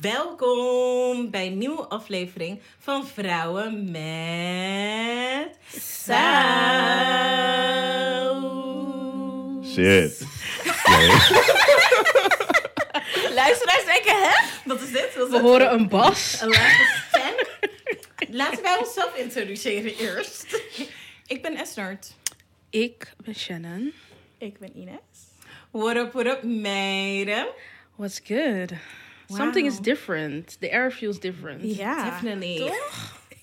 Welkom bij een nieuwe aflevering van Vrouwen met Saus. Shit. Nee. Luisteraars denken, hè? Wat is dit? Wat is We dit? horen een bas. Een lage stem. Laten wij onszelf introduceren eerst. Ik ben Esnert. Ik ben Shannon. Ik ben Ines. What up, what up, meiden? What's good? Something is different. The air feels different. Definitely.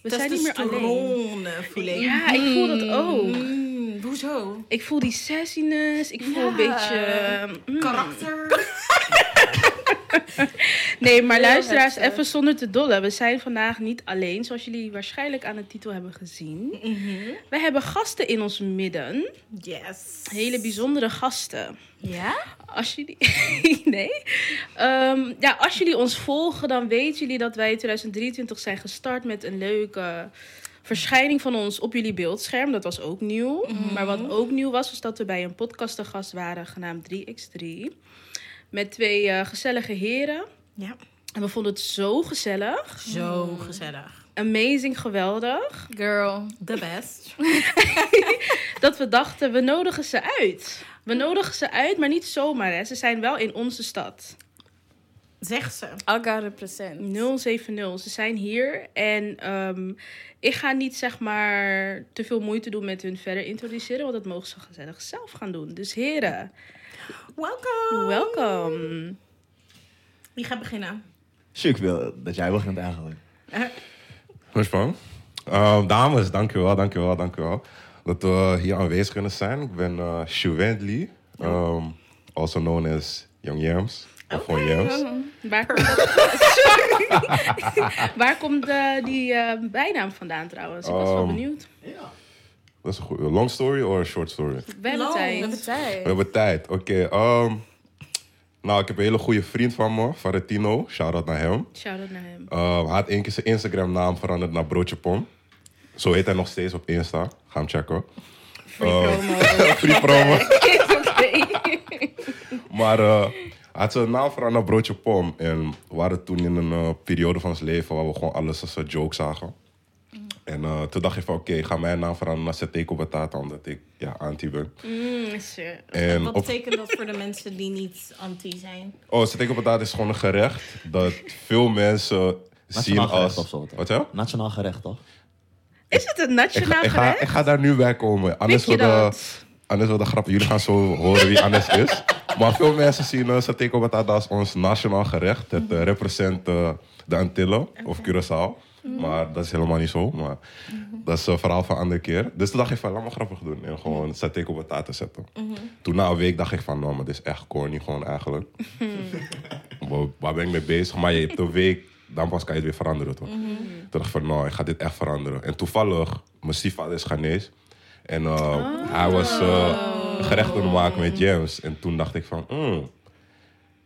We zijn niet meer alleen. voel ik. Ja, ik voel dat ook. Mm, hoezo? Ik voel die sassiness. Ik voel Ja. een beetje... mm. Karakter. Nee, maar luisteraars, even zonder te dollen. We zijn vandaag niet alleen, zoals jullie waarschijnlijk aan de titel hebben gezien. Mhm. We hebben gasten in ons midden. Yes. Hele bijzondere gasten. Ja? Als jullie. nee. Ehm, ja, als jullie ons volgen, dan weten jullie dat wij in 2023 zijn gestart met een leuke verschijning van ons op jullie beeldscherm. Dat was ook nieuw. Maar wat ook nieuw was, was dat we bij een podcast te gast waren genaamd 3x3. Met twee eh, gezellige heren. Ja. En we vonden het zo gezellig. Zo gezellig. Amazing, geweldig. Girl, the best. Dat we dachten, we nodigen ze uit. We nodigen ze uit, maar niet zomaar. Hè. Ze zijn wel in onze stad. Zeg ze. I got a percent. 070. Ze zijn hier. En ehm, ik ga niet zeg maar te veel moeite doen met hun verder introduceren. Want dat mogen ze gezellig zelf gaan doen. Dus heren, Welkom. welkom. Wie gaat beginnen? Ik wil dat jij begint eigenlijk. Oorsprong. Um, dames, dankjewel, dankjewel, dankjewel. Dat we hier aanwezig kunnen zijn. Ik ben uh, Shu Wendley, um, also known as Young Yams. Of gewoon Yams. Waar komt. Waar komt eh, die eh, bijnaam vandaan trouwens? Ik was wel Ehm, benieuwd. Dat is een goede. Long story or short story? We hebben tijd. We hebben tijd. Oké, um, nou, ik heb een hele goede vriend van me, Valentino. Shout-out naar hem. Shout-out naar hem. Um, hij had één keer zijn Instagram-naam veranderd naar Broodje Pom. Zo heet hij nog steeds op Insta. Ga hem checken. Free promo. Free promo. Maar eh, hij had zijn naam veranderd naar Broodje Pom. En we waren toen in een eh, periode van zijn leven waar we gewoon alles als een joke zagen. En eh, toen dacht ik van, oké, ga mijn naam veranderen naar Seteko Batata, omdat ik ja, anti ben. Mm, shit. En Wat op, betekent dat voor de mensen die niet anti zijn? oh, Seteko Batata is gewoon een gerecht dat veel mensen zien Nationaal gerecht als... of zo? Wat hè? Nationaal gerecht, toch? Is het een nationaal ga, ik, ga, gerecht? ik ga daar nu bij komen. Anders wordt de, anders wordt de grap. Jullie gaan zo horen wie Anders is. Maar veel mensen zien uh, Sateko Batata als ons nationaal gerecht. Het uh, represent uh, de Antillen of Curaçao. Maar dat is helemaal niet zo. Maar dat is een verhaal van een andere keer. Dus toen dacht ik van, laat me grappig doen. En gewoon Sateko Batata zetten. Toen na een week dacht ik van, nou, maar dit is echt corny gewoon eigenlijk. waar, waar ben ik mee bezig? Maar je hebt een week, dan pas kan je het weer veranderen toch? Toen dacht ik van, nou, ik ga dit echt veranderen. En toevallig, mijn stiefvader is Ghanese. En uh, hij was uh, gerecht aan het maken met James. En toen dacht ik van, mm,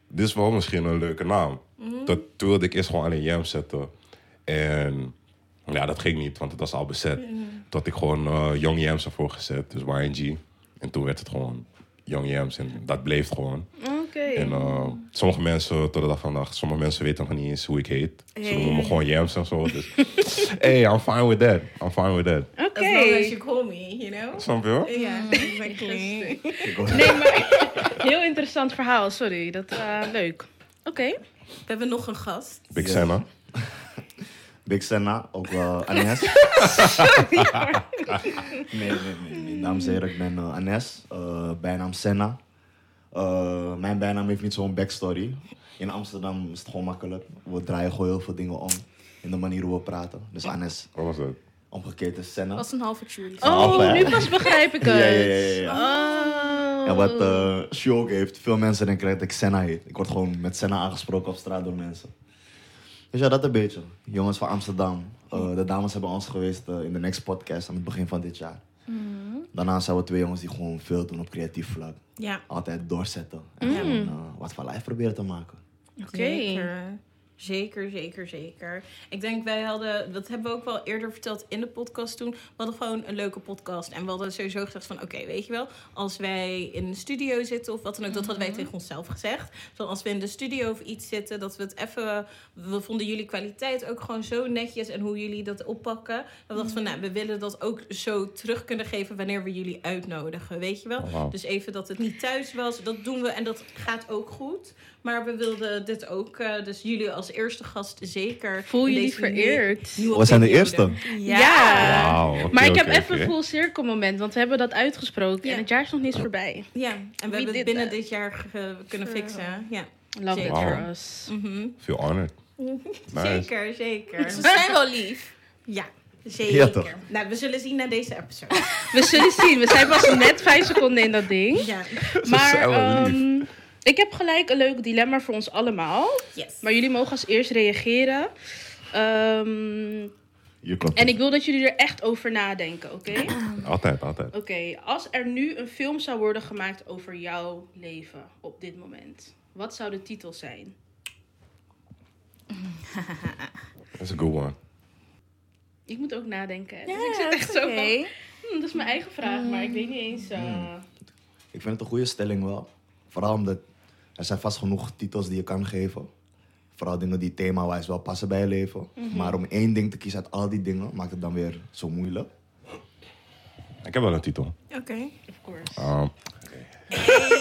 dit is wel misschien een leuke naam. Dat, toen wilde ik eerst gewoon alleen James zetten. En ja, dat ging niet, want het was al bezet. Toen had ik gewoon uh, Young Yams ervoor gezet, dus YNG. En toen werd het gewoon Young Yams en dat bleef gewoon. Oké. En uh, sommige mensen, tot de dag van vandaag, sommige mensen weten nog niet eens hoe ik heet. Ze noemen me gewoon Yams en zo. Dus hey, I'm fine with that. I'm fine with that. Oké. As long as you call me, you know? Snap je? Ja, exactly. Nee, maar heel interessant verhaal, sorry. Dat, eh, leuk. Oké. We hebben nog een gast. Big. Senna. Big Senna, ook wel Anes. nee, nee, nee, nee. Dames en heren, ik ben uh, Anes. Uh, bijnaam Senna. Uh, mijn bijnaam heeft niet zo'n backstory. In Amsterdam is het gewoon makkelijk. We draaien gewoon heel veel dingen om. In de manier hoe we praten. Dus Anes, Wat was dat? omgekeerd is Senna. Dat is een halve jury. Oh, Halve, nu pas begrijp ik het. Ja, ja, ja, ja, Oh. En wat uh, ook heeft, veel mensen denken dat ik Senna heet. Ik word gewoon met Senna aangesproken op straat door mensen. Dus ja, dat een beetje. Jongens van Amsterdam. Uh, de dames hebben ons geweest uh, in de Next Podcast aan het begin van dit jaar. Daarnaast zijn we twee jongens die gewoon veel doen op creatief vlak. Ja, Altijd doorzetten. En gewoon uh, wat van life proberen te maken. Oké. Zeker, zeker, zeker. Ik denk, wij hadden, dat hebben we ook wel eerder verteld in de podcast toen. We hadden gewoon een leuke podcast. En we hadden sowieso gezegd van, oké, weet je wel, als wij in een studio zitten of wat dan ook, dat hadden wij tegen onszelf gezegd. Zo als we in de studio of iets zitten, dat we het even, we vonden jullie kwaliteit ook gewoon zo netjes en hoe jullie dat oppakken. Dat we dachten van, nou, we willen dat ook zo terug kunnen geven wanneer we jullie uitnodigen, weet je wel. Oh. Dus even dat het niet thuis was, dat doen we en dat gaat ook goed. Maar we wilden dit ook, eh, dus jullie als eerste gast zeker. Voel deze nieuwe- vereerd. We zijn de eerste. Ja. Oké, Maar ik heb even een full circle moment, want we hebben dat uitgesproken Ja. en het jaar is nog niet voorbij. Ja, en we hebben het binnen that. dit jaar kunnen Sure. fixen. Ja. Love it Zeker. for us. Mhm. Feel honored. Nice. Zeker, zeker. Ze zijn wel lief. Ja, zeker. Ja, toch? Nou, we zullen zien na deze episode. We zullen zien, we zijn pas net vijf seconden in dat ding. Ja, Maar zijn wel lief. ehm, ik heb gelijk een leuk dilemma voor ons allemaal. yes. Maar jullie mogen als eerst reageren. Ehm, klopt. en ik wil dat jullie er echt over nadenken, oké? Altijd, altijd. Oké, als er nu een film zou worden gemaakt over jouw leven op dit moment, wat zou de titel zijn? That's a good one. Ik moet ook nadenken. hè. Dus ik zit echt zo oké. van, hm, dat is mijn eigen vraag, maar ik weet niet eens. eh, Ik vind het een goede stelling wel. Vooral omdat er zijn vast genoeg titels die je kan geven. Vooral dingen die themawijs wel passen bij je leven. Maar om één ding te kiezen uit al die dingen maakt het dan weer zo moeilijk. Ik heb wel een titel. Oké. Of course. Um,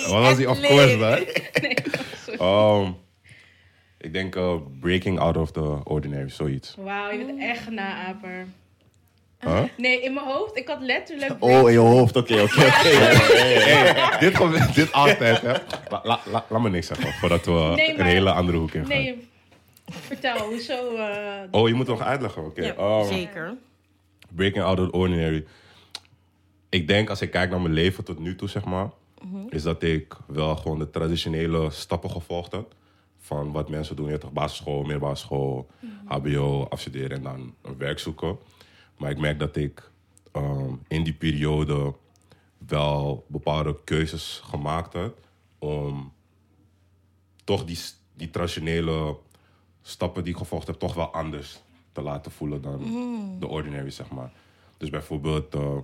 wat was die of course dan? Um, ik denk uh, Breaking Out of the Ordinary, zoiets. Wauw, je bent echt een naaper. Huh? Nee, in mijn hoofd, ik had letterlijk... Oh, in je hoofd. Oké, oké, oké. Hey, dit, altijd, hè. La, la, la- laat me niks zeggen, voordat we Nee, maar- een hele andere hoek in gaan. Nee, vertel, hoezo... eh, Oh, je moet nog uitleggen, oké. Ja, Um, zeker. Breaking Out of the Ordinary. Ik denk, als ik kijk naar mijn leven tot nu toe, zeg maar... is dat ik wel gewoon de traditionele stappen gevolgd heb. Van wat mensen doen. Je hebt toch basisschool, middelbare school, hbo, afstuderen en dan een werk zoeken. Maar ik merk dat ik ehm, in die periode wel bepaalde keuzes gemaakt heb... om toch die, die traditionele stappen die ik gevolgd heb, toch wel anders te laten voelen dan de ordinary, zeg maar. Dus bijvoorbeeld eh,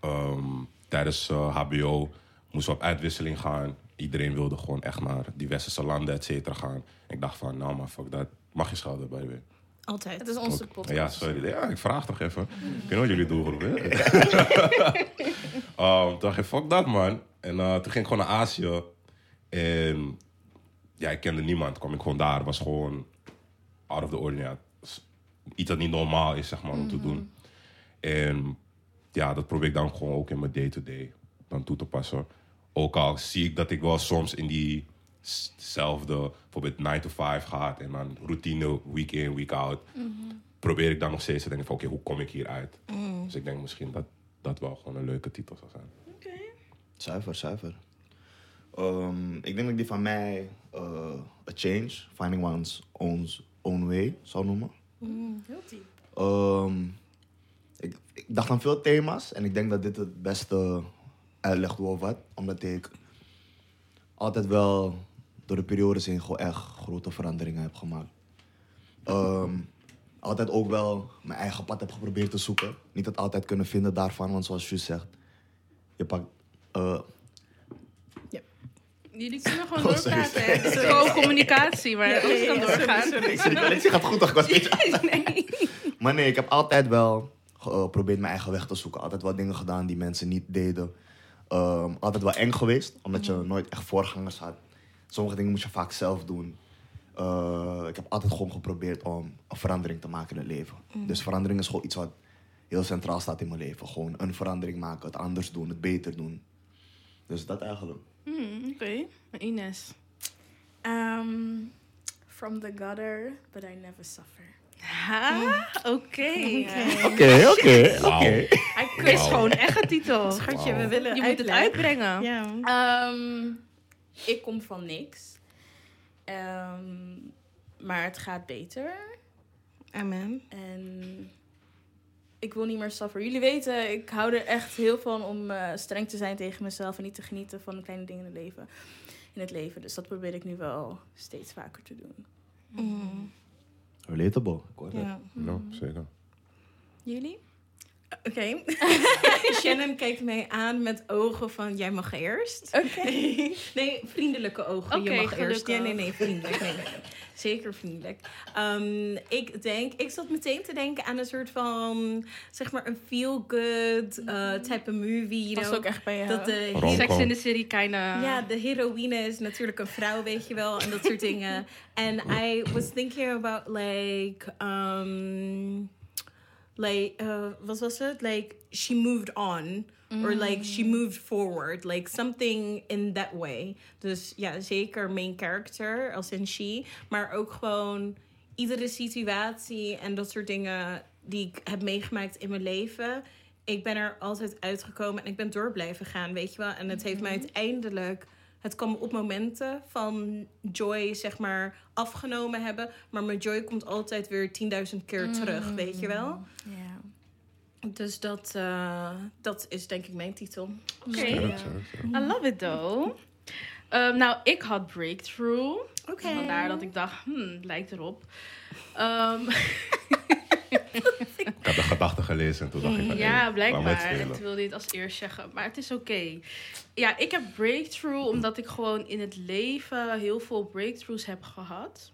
ehm, tijdens eh, HBO moesten we op uitwisseling gaan. Iedereen wilde gewoon echt naar die westerse landen, et cetera, gaan. Ik dacht van, nou maar fuck dat. Mag je by the way. Altijd. Het is onze podcast. Ja, sorry. Ja, ik vraag toch even. Ik weet wat jullie doelgroep is. um, toen dacht ik, fuck dat man. En eh, toen ging ik gewoon naar Azië. En ja, ik kende niemand. kwam ik gewoon daar. was gewoon out of the ordinary. Iets dat niet normaal is, zeg maar, om te doen. En ja, dat probeer ik dan gewoon ook in mijn day-to-day dan toe te passen. Ook al zie ik dat ik wel soms in diezelfde, bijvoorbeeld 9 to 5 gaat en dan routine week in, week out, probeer ik dan nog steeds te denken van oké, hoe kom ik hier uit? Dus ik denk misschien dat dat wel gewoon een leuke titel zou zijn. Zuiver, zuiver. Ehm, ik denk dat ik die van mij eh, A Change, Finding One's Own, own Way zou noemen. Heel diep. Ehm, ik, ik dacht aan veel thema's en ik denk dat dit het beste uitlegt of wat. Omdat ik altijd wel door de periodes heen gewoon echt grote veranderingen heb gemaakt. Ehm, altijd ook wel mijn eigen pad heb geprobeerd te zoeken. Niet het altijd kunnen vinden daarvan, want zoals Jus zegt, je pakt... eh, Jullie kunnen gewoon Oh, sorry, doorpraten. Het is gewoon communicatie, maar alles kan doorgaan. die connectie gaat goed toch? Ik was een beetje- Nee. Maar nee, ik heb altijd wel geprobeerd mijn eigen weg te zoeken. Altijd wel dingen gedaan die mensen niet deden. Ehm, altijd wel eng geweest, omdat je nooit echt voorgangers had. Sommige dingen moest je vaak zelf doen. Eh, ik heb altijd gewoon geprobeerd om een verandering te maken in het leven. Dus verandering is gewoon iets wat heel centraal staat in mijn leven. Gewoon een verandering maken, het anders doen, het beter doen. Dus dat eigenlijk. Hmm, Oké, Ines. Um, from the gutter, but I never suffer. Ha, oké. Oké, oké, Wauw. Hij is gewoon echt een titel. Schatje, we willen Je moet het uitbrengen. Ja. Ehm, ik kom van niks. Ehm, maar het gaat beter. Amen. En ik wil niet meer sufferen. Jullie weten, ik hou er echt heel van om eh, streng te zijn tegen mezelf en niet te genieten van de kleine dingen in het leven. In het leven. Dus dat probeer ik nu wel steeds vaker te doen. Relatable. Ik hoor dat. Ja. Ja, zeker. Jullie? Oké. Shannon kijkt mij aan met ogen van jij mag eerst. Oké. nee, vriendelijke ogen. Oké, je mag eerst. gelukkig. Ja, nee, nee, vriendelijk. Nee, nee, nee. Zeker vriendelijk. Ehm, ik denk, ik zat meteen te denken aan een soort van, zeg maar, een feel-good eh type of movie. You Dat is know? ook echt bij jou. dat de, Rom- Sex in the City, kinda. ja, de heroïne is natuurlijk een vrouw, weet je wel, en dat soort dingen. En I was thinking about like, um, like, uh, wat was het? Like, she moved on. Or like, she moved forward. Like, something in that way. Dus ja, zeker main character, als in she. Maar ook gewoon iedere situatie en dat soort dingen die ik heb meegemaakt in mijn leven. Ik ben er altijd uitgekomen en ik ben door blijven gaan, weet je wel. En het heeft mij uiteindelijk... Het kwam op momenten van joy, zeg maar, afgenomen hebben. Maar mijn joy komt altijd weer 10.000 keer terug, weet je wel. Ja. Dus dat, eh, dat is denk ik mijn titel. Oké. Sterk. I love it though. Ehm, nou, ik had Breakthrough. Oké. Vandaar dat ik dacht, hmm, lijkt erop. Ehm, Ik had de gedachten gelezen en toen dacht ik van, ja, hey, blijkbaar. En toen wilde je het als eerst zeggen. Maar het is oké. Ja, ik heb Breakthrough omdat ik gewoon in het leven heel veel breakthroughs heb gehad.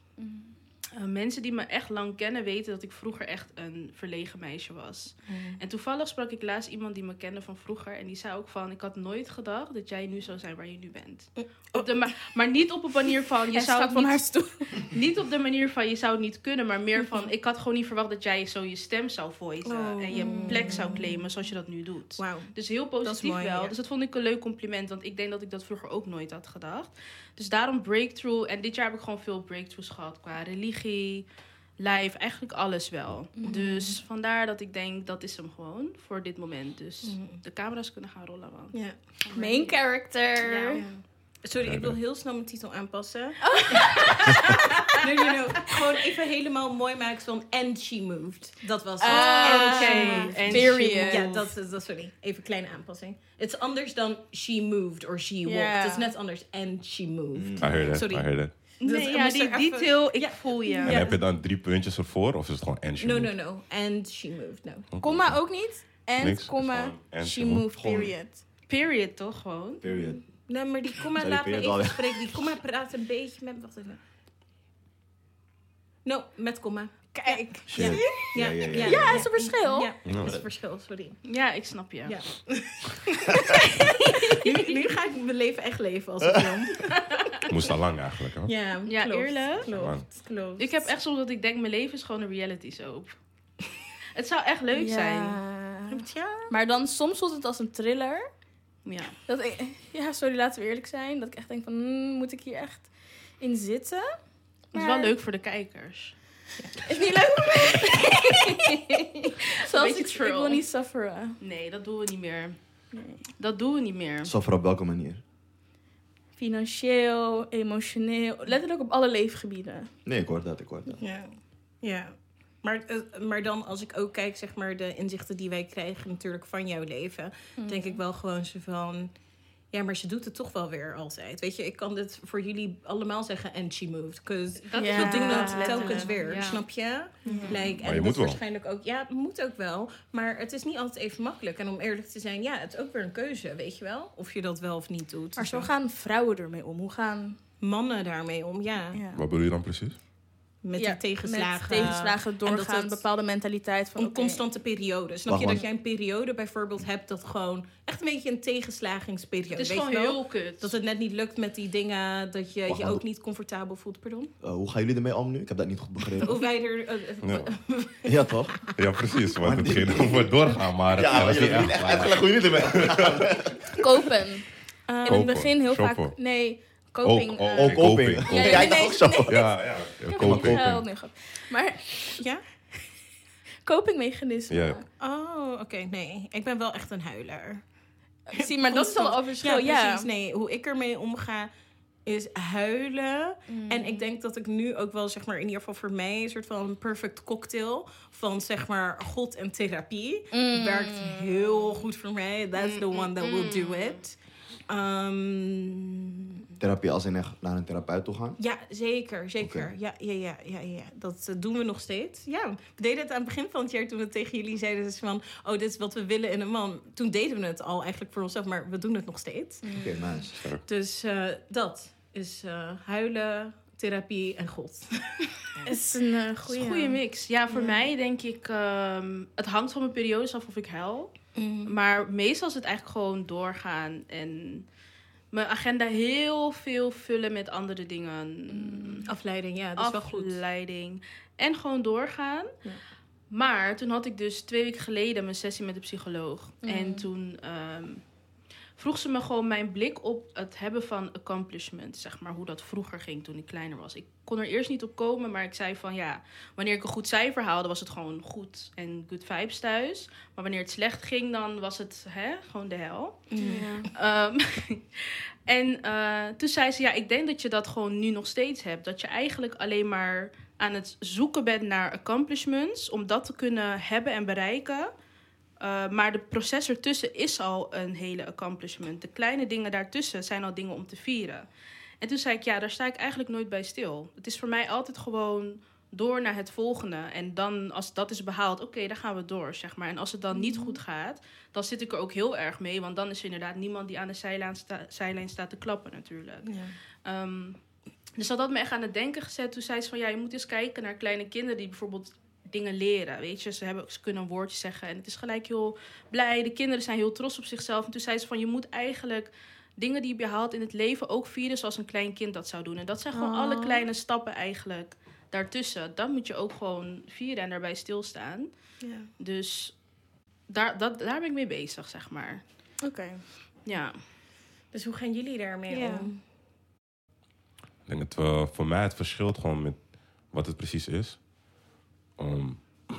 Eh, mensen die me echt lang kennen weten dat ik vroeger echt een verlegen meisje was. En toevallig sprak ik laatst iemand die me kende van vroeger. En die zei ook van, ik had nooit gedacht dat jij nu zou zijn waar je nu bent. Op de ma- maar niet op een manier van, je zou het van niet haar stoel. niet op de manier van je zou het niet kunnen, maar meer van ik had gewoon niet verwacht dat jij zo je stem zou voicen Oh. en je plek zou claimen zoals je dat nu doet. Dus heel positief mooi, wel. ja. Dus dat vond ik een leuk compliment, want ik denk dat ik dat vroeger ook nooit had gedacht. Dus daarom breakthrough. En dit jaar heb ik gewoon veel breakthroughs gehad qua religie, live, eigenlijk alles wel. Dus vandaar dat ik denk dat is hem gewoon voor dit moment. Dus de camera's kunnen gaan rollen. Ja. Main character. Ja. Sorry, Ja, ik wil heel snel mijn titel aanpassen. no, no, no. Gewoon even helemaal mooi maken van And She Moved. Dat was het. And She oké. Moved. And Period. Ja, dat is, dat, sorry. Even kleine aanpassing. Het is anders dan She Moved of She Walked. Het is net anders. And She Moved. I heard it, Sorry. I heard it. Dus Nee, ja, die even- detail, ik Ja. voel je. En heb je dan drie puntjes ervoor of is het gewoon en she No, moved? no, no. And She Moved, no. Komma ook niet. En Niks, komma, and she she moved. period. Period, toch gewoon? Period. Nee, maar die komma, laat me even spreken. Die komma praat een beetje met... Wacht even. No, met komma. Kijk. Ja, Ja, ja, ja. Ja, is er verschil? Ja, is het verschil, sorry. Ja, ik snap je. Ja. nu, nu ga ik mijn leven echt leven als een film. Moest al lang eigenlijk, hè? Ja, Ja, klopt, eerlijk? Klopt, klopt. Ik heb echt soms dat ik denk, mijn leven is gewoon een reality soap. Het zou echt leuk zijn. Ja. Maar dan soms voelt het als een thriller. Ja. Dat ik, ja, sorry, laten we eerlijk zijn. Dat ik echt denk van, hmm, moet ik hier echt in zitten? Dat is wel leuk voor de kijkers. Is niet leuk? Zoals Beetje ik, ik thrill. wil niet sufferen. Nee, dat doen we niet meer. Nee. Dat doen we niet meer. Suffer op welke manier? Financieel, emotioneel, letterlijk op alle leefgebieden. Nee, ik hoor dat, ik hoor dat. Ja. ja. Maar, eh, maar dan als ik ook kijk, zeg maar, de inzichten die wij krijgen natuurlijk van jouw leven, denk ik wel gewoon zo van... Ja, maar ze doet het toch wel weer altijd. Weet je, ik kan dit voor jullie allemaal zeggen and she moved. Because Dat we doen dat telkens weer, snap je? Like, Maar en je dat moet is wel. waarschijnlijk ook... Ja, het moet ook wel. Maar het is niet altijd even makkelijk. En om eerlijk te zijn, ja, het is ook weer een keuze, weet je wel? Of je dat wel of niet doet. Maar zo Dus gaan vrouwen ermee om. Hoe gaan... mannen daarmee om, ja. Ja. Wat bedoel je dan precies? Met Ja, die tegenslagen. Met tegenslagen dat doorgaan, het- bepaalde mentaliteit van... Een constante periode. Snap Wacht, je dat jij een periode bijvoorbeeld hebt dat gewoon echt een beetje een tegenslagingsperiode. Het is weet gewoon heel kut. Dat het net niet lukt met die dingen, dat je Wacht, je ook dat- niet comfortabel voelt, pardon. Eh, hoe gaan jullie ermee om nu? Ik heb dat niet goed begrepen. Of wij er... eh, eh, Ja. Ja, toch? Ja, precies. Want het ging over doorgaan, maar Ja, was maar niet jullie echt. echt uitgelegd hoe jullie ermee Kopen. eh, In Kopen, het begin coping. Ook, ook, oké, coping. coping. Ja, ik ook zo. Ja, ja. Coping. Maar ja? Oh, oké. nee. Ik ben wel echt een huiler. Zie, maar dat is al een verschil. Ja, Ja, precies. Nee, hoe ik ermee omga is huilen. Mm. En ik denk dat ik nu ook wel, zeg maar, in ieder geval voor mij... een soort van een perfect cocktail van, zeg maar, God en therapie. Mm. Werkt heel goed voor mij. That's the one that will do it. Ehm, therapie als in echt naar een therapeut toe gaan? Ja, zeker, zeker. Ja, ja, ja, ja, ja, dat eh, doen we nog steeds. Ja, we deden het aan het begin van het jaar toen we tegen jullie zeiden dus van, oh, dit is wat we willen in een man. Toen deden we het al eigenlijk voor onszelf, maar we doen het nog steeds. Oké, nice. Dus eh, dat is eh, huilen, therapie en God. is een goede goede mix. Ja, voor Ja. mij denk ik... ehm, het hangt van mijn periodes af of ik huil. Mm. Maar meestal is het eigenlijk gewoon doorgaan. En mijn agenda heel veel vullen met andere dingen. Afleiding, ja, dat is wel goed. Afleiding. En gewoon doorgaan. Ja. Maar toen had ik dus twee weken geleden mijn sessie met de psycholoog. Mm. En toen ehm, vroeg ze me gewoon mijn blik op het hebben van accomplishment. Zeg maar hoe dat vroeger ging toen ik kleiner was. Ik kon er eerst niet op komen, maar ik zei van ja, wanneer ik een goed cijfer haalde, was het gewoon goed en good vibes thuis. Maar wanneer het slecht ging, dan was het hè, gewoon de hel. Ehm, en eh, toen zei ze, ja, ik denk dat je dat gewoon nu nog steeds hebt. Dat je eigenlijk alleen maar aan het zoeken bent naar accomplishments... om dat te kunnen hebben en bereiken. Eh, maar de proces ertussen is al een hele accomplishment. De kleine dingen daartussen zijn al dingen om te vieren. En toen zei ik, ja, daar sta ik eigenlijk nooit bij stil. Het is voor mij altijd gewoon door naar het volgende. En dan, als dat is behaald, oké, dan gaan we door, zeg maar. En als het dan niet goed gaat, dan zit ik er ook heel erg mee. Want dan is er inderdaad niemand die aan de zijlijn, sta- zijlijn staat te klappen, natuurlijk. Ja. Ehm, dus dat had me echt aan het denken gezet. Toen zei ze van, ja, je moet eens kijken naar kleine kinderen die bijvoorbeeld dingen leren. Weet je, ze, hebben, ze kunnen een woordje zeggen en het is gelijk heel blij. De kinderen zijn heel trots op zichzelf. En toen zei ze van, je moet eigenlijk dingen die je haalt in het leven ook vieren zoals een klein kind dat zou doen. En dat zijn gewoon Oh. alle kleine stappen eigenlijk daartussen. Dat moet je ook gewoon vieren en daarbij stilstaan. Ja. Dus daar, dat, daar ben ik mee bezig, zeg maar. Oké. Ja. Dus hoe gaan jullie daarmee Ja. om? Ik denk dat we, voor mij het verschilt gewoon met wat het precies is. Ehm,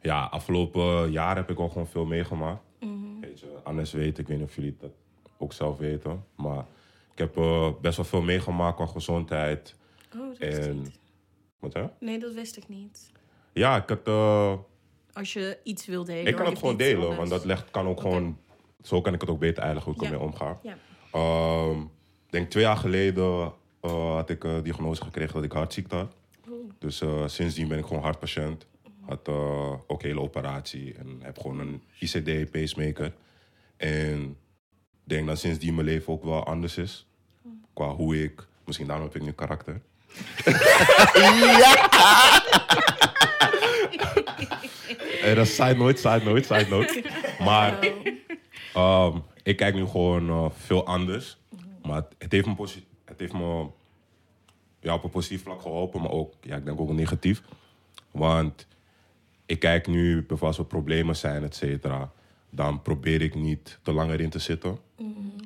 ja, afgelopen jaar heb ik al gewoon veel meegemaakt. Weet je, Annes weet, ik weet niet of jullie dat ook zelf weten. Maar ik heb eh, best wel veel meegemaakt qua gezondheid. Oh, dat wist ik En, niet. wat hè? Nee, dat wist ik niet. Ja, ik had, eh, Als je iets wil delen. ik kan het gewoon delen, want dat legt, kan ook gewoon... Zo kan ik het ook beter eigenlijk hoe ik Ja. ermee omga. Ja. Ehm, Ik denk twee jaar geleden eh, had ik diagnose gekregen dat ik hartziekte had. Dus eh, sindsdien ben ik gewoon hartpatiënt. Had eh, ook een hele operatie en heb gewoon een ICD, pacemaker. En ik denk dat sindsdien mijn leven ook wel anders is. Qua hoe ik, misschien daarom heb ik nu karakter. En dat is side note, side note, side note. Maar ehm, ik kijk nu gewoon eh, veel anders. Maar het, heeft me, het heeft me ja, op een positief vlak geholpen, maar ook, ja, ik denk ook negatief. Want ik kijk nu, als er problemen zijn, et cetera, dan probeer ik niet te lang erin te zitten.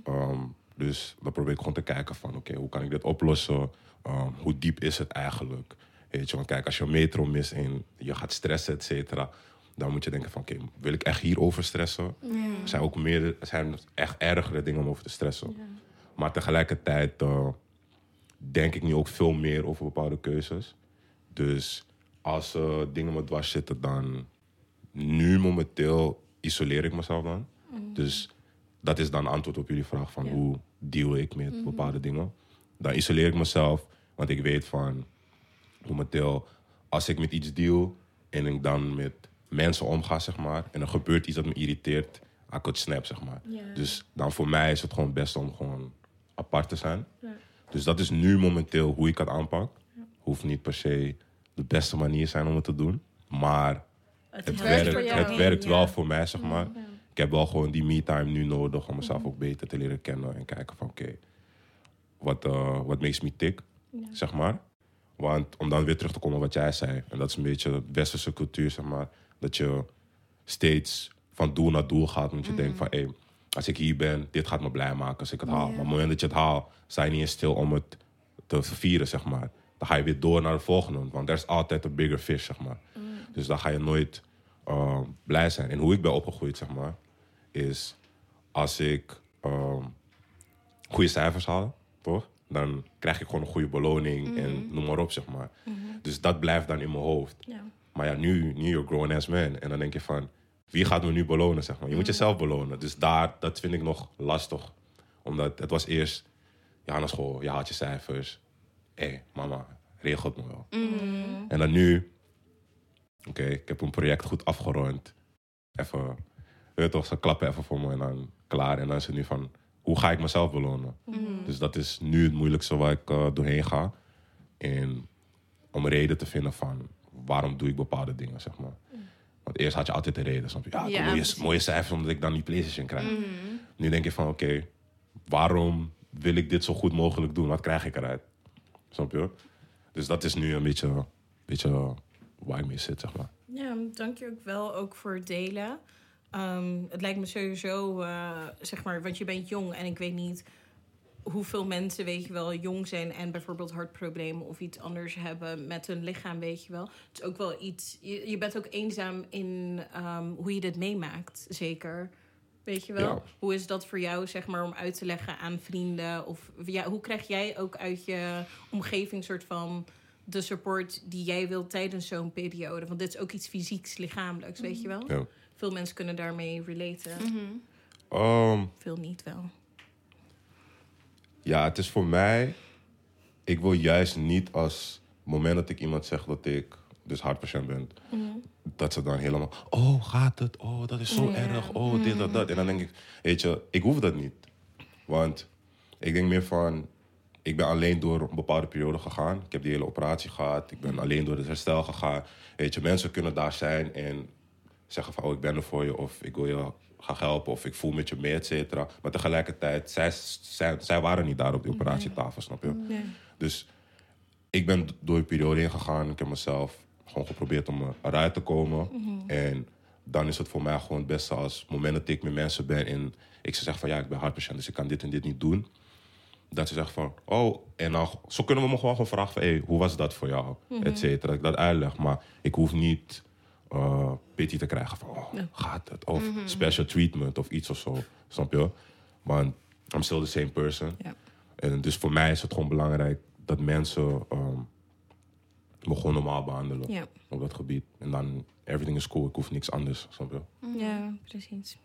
Ehm, dus dan probeer ik gewoon te kijken van, oké, hoe kan ik dit oplossen? Ehm, hoe diep is het eigenlijk? Weet je, want kijk, als je een metro mist en je gaat stressen, et cetera, dan moet je denken van, oké, wil ik echt hierover stressen? Er zijn ook meer, er zijn echt ergere dingen om over te stressen. Maar tegelijkertijd eh, denk ik nu ook veel meer over bepaalde keuzes. Dus als eh, dingen me dwars zitten, dan nu momenteel isoleer ik mezelf dan. Dus dat is dan antwoord op jullie vraag van hoe deal ik met bepaalde dingen. Dan isoleer ik mezelf, want ik weet van momenteel als ik met iets deal en ik dan met mensen omga, zeg maar, en er gebeurt iets dat me irriteert, I could snap, zeg maar. Ja. Dus dan voor mij is het gewoon best om gewoon apart te zijn. Dus dat is nu momenteel hoe ik het aanpak. Hoeft niet per se de beste manier zijn om het te doen. Maar het, werkt, het werkt Ja. wel voor mij, zeg maar. Ik heb wel gewoon die me-time nu nodig om mezelf ook beter te leren kennen. En kijken van, oké, wat eh, wat makes me tick, zeg maar. Want om dan weer terug te komen op wat jij zei. En dat is een beetje de westerse cultuur, zeg maar. Dat je steeds van doel naar doel gaat. Want je denkt van, hé, als ik hier ben, dit gaat me blij maken als ik het haal. Maar op het moment dat je het haalt, sta je niet eens stil om het te vieren, zeg maar. Dan ga je weer door naar de volgende. Want er is altijd een bigger fish, zeg maar. Dus dan ga je nooit eh, blij zijn. En hoe ik ben opgegroeid, zeg maar, is als ik ehm, goede cijfers haal, toch? Dan krijg ik gewoon een goede beloning en noem maar op, zeg maar. Dus dat blijft dan in mijn hoofd. Ja. Maar ja, nu, nu you're grown as man. En dan denk je van, wie gaat me nu belonen, zeg maar? Je moet jezelf belonen. Dus daar, dat vind ik nog lastig. Omdat het was eerst je gaat naar school, je haalt je cijfers. Hé, hey, mama, regelt me wel. Mm. En dan nu, oké, ik heb een project goed afgerond. Even, weet toch, ze klappen even voor me en dan klaar. En dan is het nu van, hoe ga ik mezelf belonen? Dus dat is nu het moeilijkste waar ik eh, doorheen ga. En om reden te vinden van, waarom doe ik bepaalde dingen, zeg maar. Want eerst had je altijd een reden. Snap je? Ja, mooie, mooie cijfers omdat ik dan die PlayStation krijg. Nu denk je van, oké, waarom wil ik dit zo goed mogelijk doen? Wat krijg ik eruit? Snap je? Dus dat is nu een beetje, beetje waar ik mee zit, zeg maar. Ja, dank je ook wel ook voor het delen. Ehm, het lijkt me sowieso, eh, zeg maar, want je bent jong en ik weet niet hoeveel mensen, weet je wel, jong zijn en bijvoorbeeld hartproblemen of iets anders hebben met hun lichaam, weet je wel. Het is ook wel iets, je, je bent ook eenzaam in ehm, hoe je dit meemaakt, zeker. Weet je wel? Ja. Hoe is dat voor jou, zeg maar, om uit te leggen aan vrienden? Of ja, hoe krijg jij ook uit je omgeving soort van de support die jij wilt tijdens zo'n periode? Want dit is ook iets fysieks, lichamelijks, weet je wel? Ja. Veel mensen kunnen daarmee relaten. Ehm, Veel niet wel. Ja, het is voor mij... Ik wil juist niet als... moment dat ik iemand zeg dat ik dus hartpatiënt ben... dat ze dan helemaal... Oh, gaat het? Oh, dat is zo Ja. erg. Oh, dit, dat, dat. En dan denk ik... Weet je, ik hoef dat niet. Want ik denk meer van... Ik ben alleen door een bepaalde periode gegaan. Ik heb die hele operatie gehad. Ik ben alleen door het herstel gegaan. Weet je, mensen kunnen daar zijn en zeggen van... Oh, ik ben er voor je. Of ik wil je graag helpen. Of ik voel met je mee, et cetera. Maar tegelijkertijd, zij, zij, zij waren niet daar op die operatietafel, snap je? Dus ik ben door die periode heen gegaan. Ik heb mezelf gewoon geprobeerd om eruit te komen. En dan is het voor mij gewoon het beste als het moment dat ik met mensen ben en ik ze zeg van ja, ik ben hartpatiënt, dus ik kan dit en dit niet doen. Dat ze zeggen van, oh, en dan, zo kunnen we me gewoon, gewoon vragen van, hey, hoe was dat voor jou? Et cetera. Dat ik dat uitleg, maar ik hoef niet eh pity te krijgen van, oh, gaat het? Of special treatment of iets of zo, snap je? Want I'm still the same person. Ja. En dus voor mij is het gewoon belangrijk dat mensen ehm, me gewoon normaal behandelen Ja. op dat gebied. En dan, everything is cool, ik hoef niks anders, snap je? Ja, precies.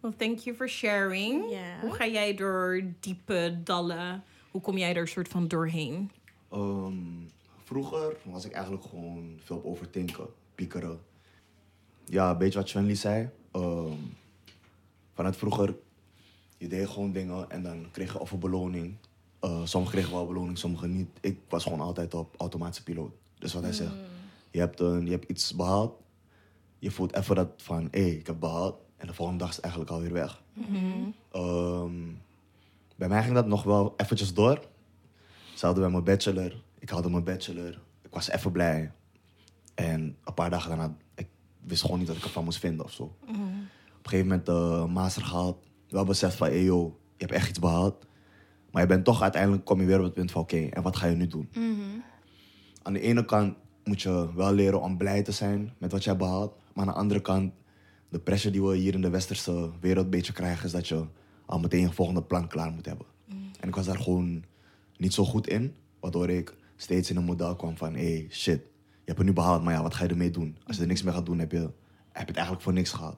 Well, thank you for sharing. Hoe ga jij door diepe dallen? Hoe kom jij er soort van doorheen? Ehm, vroeger was ik eigenlijk gewoon veel op overdenken, piekeren. Ja, een beetje wat Chun-Li zei. Ehm, vanuit vroeger, je deed gewoon dingen en dan kreeg je of een beloning. Eh sommigen kregen wel beloning, sommigen niet. Ik was gewoon altijd op automatische piloot. Dus wat hij zegt, je hebt, een, je hebt iets behaald. Je voelt even dat van, hé, ik heb behaald. En de volgende dag is het eigenlijk alweer weg. Ehm, bij mij ging dat nog wel eventjes door. Ze hadden bij mijn bachelor. Ik haalde mijn bachelor. Ik was even blij. En een paar dagen daarna, wist gewoon niet dat ik ervan moest vinden of zo. Op een gegeven moment de master gehaald. Wel beseft van, hey yo, je hebt echt iets behaald. Maar je bent toch uiteindelijk, kom je weer op het punt van, oké, en wat ga je nu doen? Aan de ene kant moet je wel leren om blij te zijn met wat je hebt behaald. Maar aan de andere kant, de pressure die we hier in de westerse wereld een beetje krijgen, is dat je al meteen je volgende plan klaar moet hebben. En ik was daar gewoon niet zo goed in, waardoor ik steeds in een model kwam van, hey, shit, je hebt het nu behaald, maar ja, wat ga je ermee doen? Als je er niks mee gaat doen, heb je, heb je het eigenlijk voor niks gehad.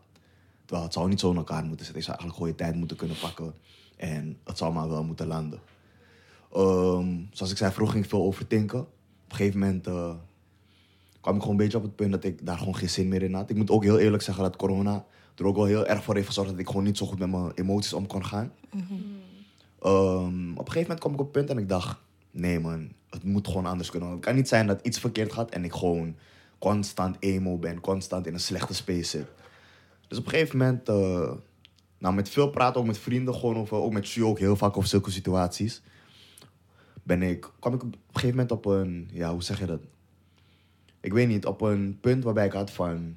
Terwijl het zou niet zo in elkaar moeten zitten. Je zou eigenlijk gewoon je tijd moeten kunnen pakken. En het zou maar wel moeten landen. Ehm, zoals ik zei, vroeger ging ik veel overdenken. Op een gegeven moment eh, kwam ik gewoon een beetje op het punt dat ik daar gewoon geen zin meer in had. Ik moet ook heel eerlijk zeggen dat corona er ook wel heel erg voor heeft gezorgd dat ik gewoon niet zo goed met mijn emoties om kon gaan. Ehm, op een gegeven moment kwam ik op het punt en ik dacht, nee man, het moet gewoon anders kunnen. Het kan niet zijn dat iets verkeerd gaat en ik gewoon constant emo ben, constant in een slechte space zit. Dus op een gegeven moment, eh, nou met veel praten, ook met vrienden, gewoon over, ook met Sue ook heel vaak over zulke situaties, ben ik, kwam ik op een gegeven moment op een, ja hoe zeg je dat? Ik weet niet, op een punt waarbij ik had van,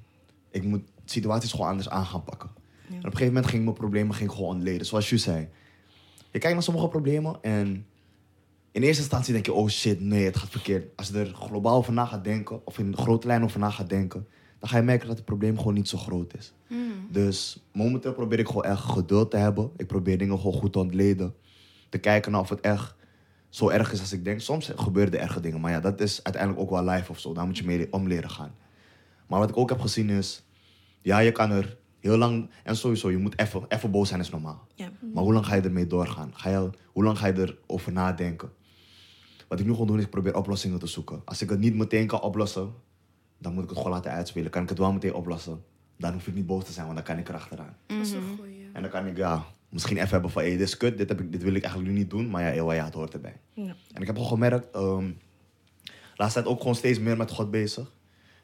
ik moet situaties gewoon anders aan gaan pakken. En op een gegeven moment ging mijn problemen ging gewoon ontleden, zoals Sue zei. Je kijkt naar sommige problemen en in eerste instantie denk je, oh shit, nee, het gaat verkeerd. Als je er globaal over na gaat denken, of in de grote lijn over na gaat denken, dan ga je merken dat het probleem gewoon niet zo groot is. Dus momenteel probeer ik gewoon echt geduld te hebben. Ik probeer dingen gewoon goed te ontleden. Te kijken of het echt zo erg is als ik denk. Soms gebeuren er erge dingen, maar ja, dat is uiteindelijk ook wel live of zo. Daar moet je mee om leren gaan. Maar wat ik ook heb gezien is, ja, je kan er heel lang, en sowieso, je moet even, even boos zijn is normaal. Ja. Maar hoe lang ga je ermee doorgaan? Ga je, hoe lang ga je erover nadenken? Wat ik nu gewoon doe is ik probeer oplossingen te zoeken. Als ik het niet meteen kan oplossen, dan moet ik het gewoon laten uitspelen. Kan ik het wel meteen oplossen, dan hoef ik niet boos te zijn, want dan kan ik erachteraan. Dat is een goeie. En dan kan ik ja, misschien even hebben van, hé, dit is kut, dit, heb ik, dit wil ik eigenlijk nu niet doen. Maar ja, eeuw, ja, het hoort erbij. Ja. En ik heb gewoon gemerkt, ehm laatst tijd ook gewoon steeds meer met God bezig.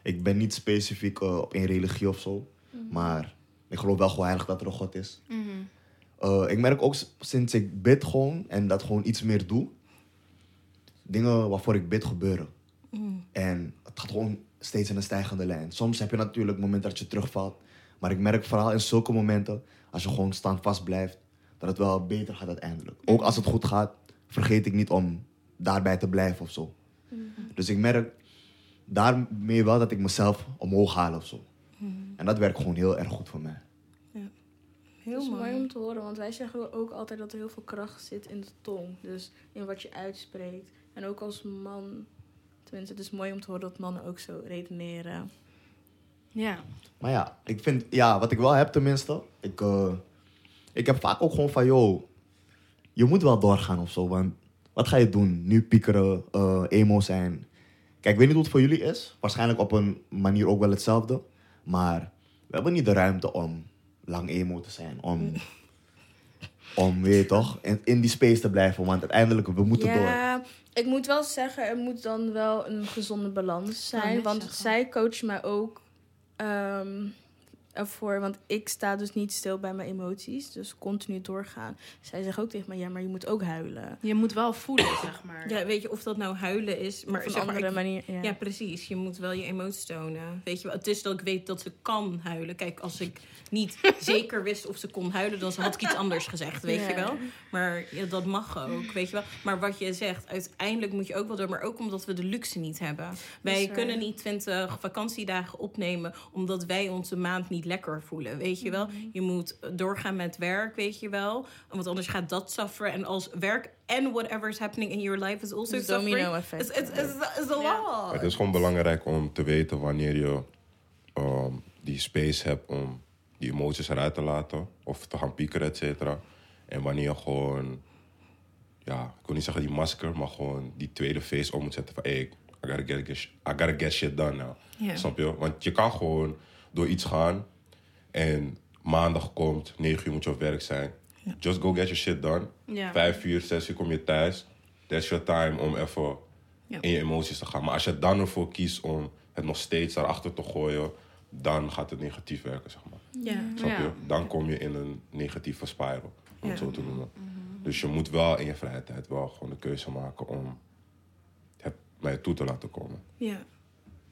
Ik ben niet specifiek eh, op één religie of zo. Maar ik geloof wel gewoon heilig dat er een God is. Eh, ik merk ook sinds ik bid gewoon en dat gewoon iets meer doe. Dingen waarvoor ik bid gebeuren. En het gaat gewoon steeds in een stijgende lijn. Soms heb je natuurlijk momenten dat je terugvalt. Maar ik merk vooral in zulke momenten, als je gewoon standvast blijft, dat het wel beter gaat uiteindelijk. Ook als het goed gaat, vergeet ik niet om daarbij te blijven of zo. Dus ik merk daarmee wel dat ik mezelf omhoog haal of zo. En dat werkt gewoon heel erg goed voor mij. Dat Heel is mooi mooi. om te horen, want wij zeggen ook altijd dat er heel veel kracht zit in de tong. Dus in wat je uitspreekt. En ook als man, tenminste, het is mooi om te horen dat mannen ook zo redeneren. Ja. Maar ja, ik vind, ja, wat ik wel heb tenminste, ik, eh, ik heb vaak ook gewoon van, joh, je moet wel doorgaan of zo. Want wat ga je doen? Nu piekeren, eh, emo zijn. Kijk, ik weet niet hoe het voor jullie is. Waarschijnlijk op een manier ook wel hetzelfde. Maar we hebben niet de ruimte om lang emo te zijn. Om, om weet je toch, in, in die space te blijven. Want uiteindelijk, we moeten door. Ik moet wel zeggen, er moet dan wel een gezonde balans zijn. Want zeggen. zij coacht mij ook ehm, ervoor. Want ik sta dus niet stil bij mijn emoties. Dus continu doorgaan. Zij zegt ook tegen mij, ja, maar je moet ook huilen. Je moet wel voelen, zeg maar. Ja, weet je of dat nou huilen is, maar op een zeg maar, andere ik- manier. Ja. Ja, precies. Je moet wel je emoties tonen. Weet je wel, het is dat ik weet dat ze kan huilen. Kijk, als ik niet zeker wist of ze kon huilen, dan had ik iets anders gezegd, weet Ja. je wel. Maar ja, dat mag ook, weet je wel. Maar wat je zegt, uiteindelijk moet je ook wel door. Maar ook omdat we de luxe niet hebben. Wij kunnen niet 20 vakantiedagen opnemen, omdat wij onze maand niet lekker voelen, weet je wel. Je moet doorgaan met werk, weet je wel. Want anders gaat dat sufferen. En als werk en whatever is happening in your life is also Dus suffering. domino effect. It's, it's, it's, it's a lot. Het is gewoon belangrijk om te weten wanneer je ehm, die space hebt om die emoties eruit te laten. Of te gaan piekeren, et cetera. En wanneer je gewoon, ja, ik wil niet zeggen die masker, maar gewoon die tweede face op moet zetten van, hey, I gotta get, I gotta get shit done now. Ja. Snap je? Want je kan gewoon door iets gaan en maandag komt, 9 uur moet je op werk zijn. Just go get your shit done. Ja. Vijf uur, zes uur kom je thuis. That's your time om even Ja. in je emoties te gaan. Maar als je dan ervoor kiest om het nog steeds daarachter te gooien, dan gaat het negatief werken, zeg maar. Ja. Snap Ja. je? Dan kom je in een negatieve spiral, om het zo te noemen. Dus je moet wel in je vrije tijd wel gewoon de keuze maken om het naar je toe te laten komen. Ja.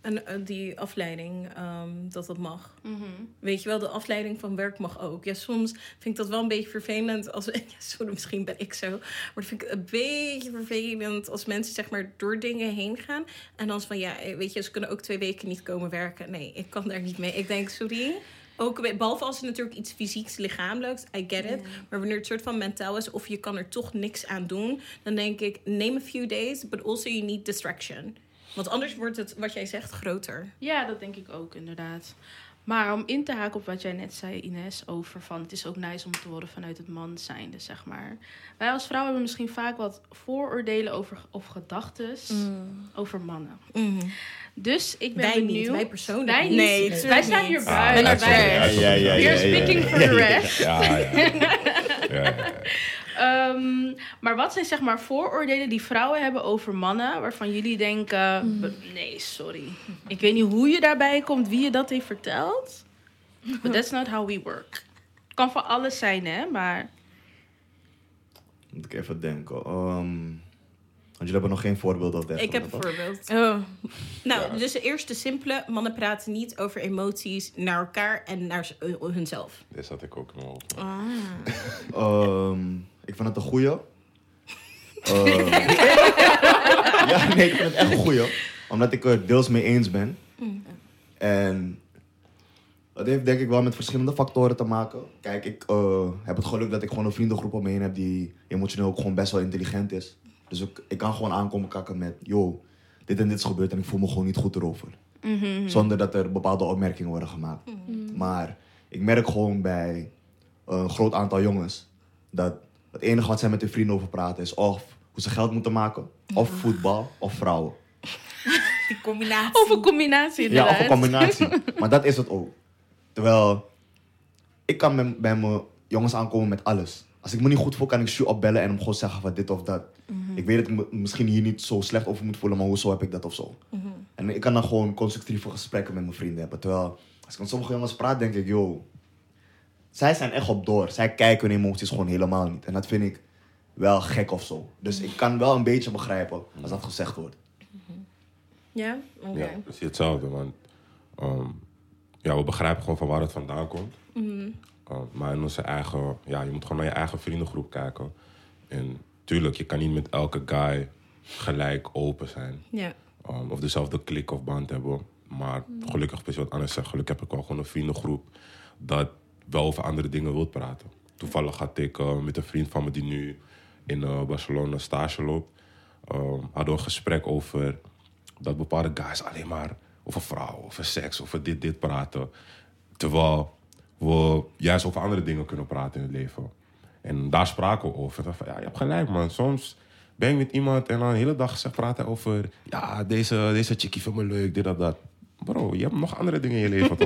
En eh, die afleiding, ehm, dat dat mag. Mhm. Weet je wel, de afleiding van werk mag ook. Ja, soms vind ik dat wel een beetje vervelend. Als, ja, sorry, misschien ben ik zo. Maar dat vind ik een beetje vervelend als mensen zeg maar door dingen heen gaan. En dan is van, ja, eh, weet je, ze kunnen ook twee weken niet komen werken. Nee, ik kan daar niet mee. Ik denk, sorry. Ook, behalve als het natuurlijk iets fysieks, lichamelijks, I get it. Maar wanneer het soort van mentaal is of je kan er toch niks aan doen, dan denk ik, name a few days, but also you need distraction. Want anders wordt het, wat jij zegt, groter. Ja, dat denk ik ook inderdaad. Maar om in te haken op wat jij net zei, Ines, over van het is ook nice om te horen vanuit het man zijn, dus zeg maar. Wij als vrouw hebben misschien vaak wat vooroordelen over, of gedachten over mannen. Dus ik ben Wij benieuwd. niet, wij persoonlijk Wij niet. Nee, wij staan hier buiten. ben wij, expert. Ja, ja, ja, We are ja, ja. speaking for the rest. Ehm, maar wat zijn zeg maar vooroordelen die vrouwen hebben over mannen, waarvan jullie denken, "Be- nee, sorry. Ik weet niet hoe je daarbij komt, wie je dat heeft verteld. But that's not how we work. Kan voor alles zijn, hè, maar Moet ik even denken. Ehm, want jullie hebben nog geen voorbeeld of dat. Ik heb een voorbeeld. Oh, Nou, dus de eerste simpele. Mannen praten niet over emoties naar elkaar en naar uh, hunzelf. Dit zat ik ook mijn hoofd. Ehm, ik vind het een goeie. Ehm, ja, nee, ik vind het echt een goeie. Omdat ik er deels mee eens ben. En dat heeft denk ik wel met verschillende factoren te maken. Kijk, ik eh, heb het geluk dat ik gewoon een vriendengroep om me heen heb die emotioneel ook gewoon best wel intelligent is. Dus ik, ik kan gewoon aankomen kakken met, yo, dit en dit is gebeurd en ik voel me gewoon niet goed erover. Zonder dat er bepaalde opmerkingen worden gemaakt. Maar ik merk gewoon bij een groot aantal jongens dat het enige wat zij met hun vrienden over praten is of hoe ze geld moeten maken, of voetbal, of vrouwen. Die combinatie. Of een combinatie Ja, of een combinatie. maar dat is het ook. Terwijl, ik kan met- bij mijn jongens aankomen met alles. Als ik me niet goed voel, kan ik Shu opbellen en hem gewoon zeggen van dit of dat. Ik weet dat ik me misschien hier niet zo slecht over moet voelen, maar hoezo heb ik dat of zo. En ik kan dan gewoon constructieve gesprekken met mijn vrienden hebben. Terwijl, als ik met sommige jongens praat, denk ik, yo, zij zijn echt op door. Zij kijken hun emoties gewoon helemaal niet. En dat vind ik wel gek of zo. Dus ik kan wel een beetje begrijpen als dat gezegd wordt. Ja? Oké. Ja, precies hetzelfde. Want ehm, ja, we begrijpen gewoon van waar het vandaan komt. Uh, maar in onze eigen, ja, je moet gewoon naar je eigen vriendengroep kijken. En tuurlijk, je kan niet met elke guy gelijk open zijn. Ja. Um, of dezelfde klik of band hebben. Maar gelukkig, precies wat anders zegt, gelukkig heb ik wel gewoon een vriendengroep dat wel over andere dingen wil praten. Toevallig had ik eh, met een vriend van me die nu in eh, Barcelona stage loopt, um, hadden we een gesprek over dat bepaalde guys alleen maar over vrouwen, over seks, over dit, dit praten. Terwijl we juist over andere dingen kunnen praten in het leven. En daar spraken we over. Ik ja, je hebt gelijk man. Soms ben ik met iemand en dan de hele dag zegt praten over... Ja, deze, deze chickie vindt me leuk, dit, dat, dat. Bro, je hebt nog andere dingen in je leven?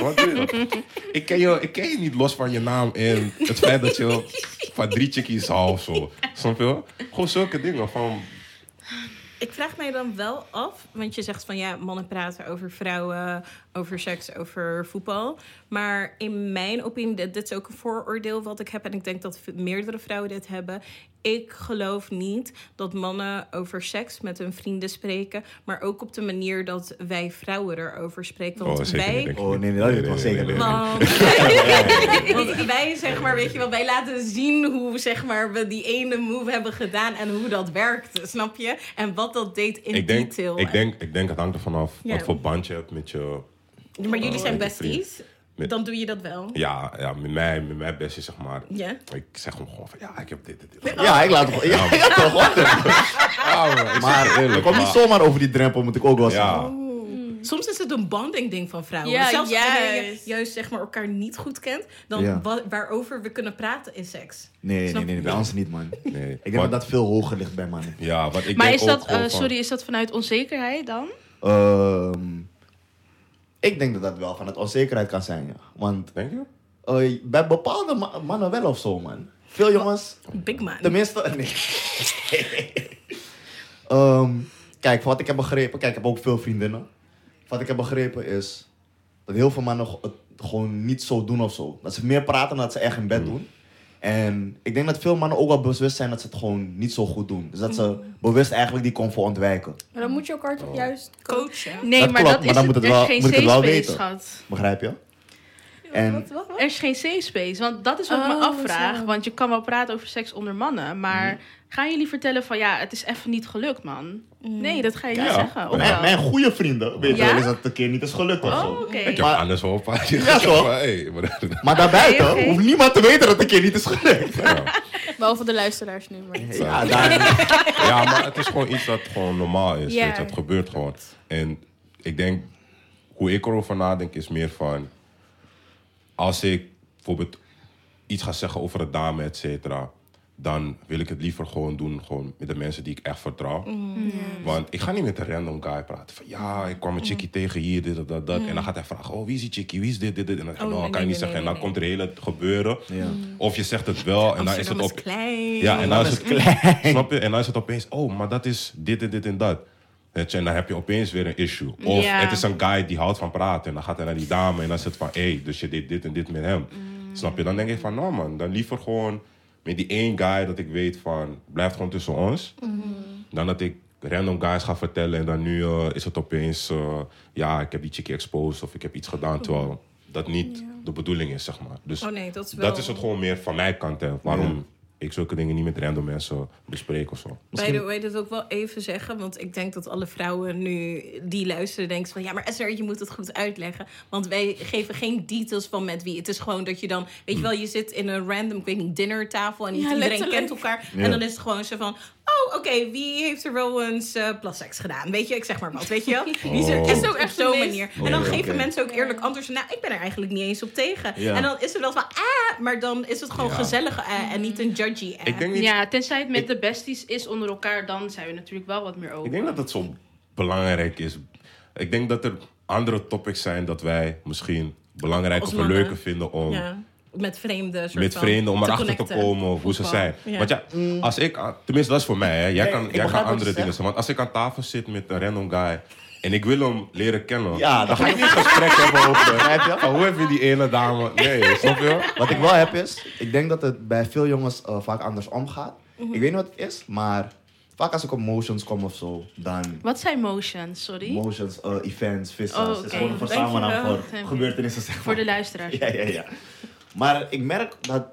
Wat, je? Ik ken, je, ik niet los van je naam en het feit dat je van drie chickies houdt of zo. Snap je? Gewoon zulke dingen van... Ik vraag mij dan wel af, want je zegt van ja, mannen praten over vrouwen, over seks, over voetbal. Maar in mijn opinie, dit, is ook een vooroordeel wat ik heb en ik denk dat meerdere vrouwen dit hebben. Ik geloof niet dat mannen over seks met hun vrienden spreken, maar ook op de manier dat wij vrouwen erover spreken. Want Oh, zeker wij, niet. Oh nee, nee, dat weet ik wel zeker. niet. Want, want wij, zeg maar, weet je wel, wij laten zien hoe zeg maar, we die ene move hebben gedaan en hoe dat werkte, snap je? En wat dat deed in Ik denk, detail. ik, denk, ik denk het hangt ervan af Ja. wat voor band je hebt met je... Maar jullie Oh, zijn besties. Met- Dan doe je dat wel. Ja, ja met mij, met mij best is zeg maar... Ja. Ik zeg hem gewoon van, ja, ik heb dit, dit, dit. Ja, ik laat het gewoon. Ja, ja, toch, Ja, Maar eerlijk, ik kom niet maar- zomaar over die drempel, moet ik ook wel Ja. zeggen. Soms is het een bonding ding van vrouwen. Ja, Zelfs wanneer je juist. zeg maar, elkaar niet goed kent, dan Ja. wa- waarover we kunnen praten is seks. Nee, nee, Snap nee, nee, bij ons niet, man. Nee. Ik denk Maar- dat dat veel hoger ligt bij mannen. Ja, wat ik Maar denk is dat, ook eh, van- sorry, is dat vanuit onzekerheid dan? Ehm, ik denk dat dat wel van het onzekerheid kan zijn, ja. Want Denk je? eh, bij bepaalde ma- mannen wel of zo, man. Veel jongens, Big man. tenminste... Nee. Ehm, kijk, van wat ik heb begrepen... Kijk, ik heb ook veel vriendinnen. Wat ik heb begrepen is... Dat heel veel mannen het gewoon niet zo doen of zo. Dat ze meer praten dan dat ze echt in bed doen. En ik denk dat veel mannen ook wel bewust zijn dat ze het gewoon niet zo goed doen. Dus dat ze bewust eigenlijk die comfort ontwijken. Maar dan moet je elkaar toch juist Coachen. Nee, Dat maar klopt, dat maar is dan het, moet het er wel- is geen moet ik het wel safe space, weten. schat. Begrijp je? En Wat, wat, wat? Er is geen safe space, want dat is wat ik me Oh, afvraag. Want je kan wel praten over seks onder mannen, maar Mhm. Gaan jullie vertellen van ja, het is even niet gelukt, man? Nee, dat ga je niet zeggen. Of mijn, wel? mijn goede vrienden weten Ja? wel eens dat het een keer niet is gelukt of Oh, zo. oké. Ik heb Maar- anders wel een paar keer Ja, toch? hey, maar- Maar daarbuiten Oké, oké. hoeft niemand te weten dat het een keer niet is gelukt. ja. Behalve de luisteraars nu. Maar. Ja, daar, ja, maar het is gewoon iets dat gewoon normaal is. Ja. weet je, het gebeurt gewoon. En ik denk, hoe ik erover nadenk, is meer van... Als ik bijvoorbeeld iets ga zeggen over een dame, et cetera... dan wil ik het liever gewoon doen gewoon met de mensen die ik echt vertrouw. Want ik ga niet met een random guy praten. Van ja, ik kwam een chickie tegen hier, dit, dat, dat, dat. En dan gaat hij vragen, oh, wie is die chickie? Wie is dit, dit, dit? En dan, Oh, nee, kan nee, je niet nee, zeggen. nee, en dan nee. komt er hele gebeuren. Ja. Of je zegt het wel en dan is het op... klein. Ja, en dan is het klein. Snap je? En dan is het opeens, oh, maar dat is dit en dit en dat. En dan heb je opeens weer een issue. Of Ja. het is een guy die houdt van praten. En dan gaat hij naar die dame en dan zit van, hé, hey, dus je deed dit en dit met hem. Mm. Snap je? Dan denk ik van, nou man, dan liever gewoon met die één guy dat ik weet van, blijft gewoon tussen ons. Mm-hmm. Dan dat ik random guys ga vertellen en dan nu eh, is het opeens, eh, ja, ik heb die chickie exposed of ik heb iets gedaan. Terwijl dat niet de bedoeling is, zeg maar. Dus Oh nee, dat is wel... dat is het gewoon meer van mijn kant. Hè, waarom ik zulke dingen niet met random mensen bespreek of zo. De way, dat ook wel even zeggen. Want ik denk dat alle vrouwen nu die luisteren denken van... Ja, maar Esther, je moet het goed uitleggen. Want wij geven geen details van met wie. Het is gewoon dat je dan... Weet je wel, je zit in een random, ik weet niet, dinnertafel... en niet Ja, iedereen letterlijk. kent elkaar. Ja. En dan is het gewoon zo van... oh, oké, wie heeft er wel eens eh plasseks gedaan? Weet je, ik zeg maar wat, weet je wel? Die is er Oh. echt Is ook op echt zo'n manier. Oh, en dan oké. geven mensen ook eerlijk antwoord. Nou, ik ben er eigenlijk niet eens op tegen. Ja. En dan is er wel van, ah, maar dan is het gewoon Ja. gezellig eh, en niet een judgy eh. Ik denk niet Ja, tenzij het met Ik- de besties is onder elkaar, dan zijn we natuurlijk wel wat meer open. Ik denk dat het zo belangrijk is. Ik denk dat er andere topics zijn dat wij misschien belangrijk Als of leuker vinden om ja, met vreemden soort met van vreemden om te erachter te connecten. komen of hoe ze zijn. Ja. Want ja, als ik, tenminste dat is voor mij, hè. jij kan, jij wat andere dingen zeggen. Want als ik aan tafel zit met een random guy en ik wil hem leren kennen, Ja, dan ga ik niet een gesprek hebben over van, hoe heb je die ene dame. Nee, snap je? Wat ik wel heb is, ik denk dat het bij veel jongens eh, vaak andersom gaat. Mhm. Ik weet niet wat het is, maar vaak als ik op motions kom of zo, dan Wat zijn motions, sorry? motions, eh, events, vissa's. Oh, Het is gewoon een verzamelnaam voor gebeurtenissen, zeg maar. Voor de luisteraars. Ja, ja, ja. Maar ik merk dat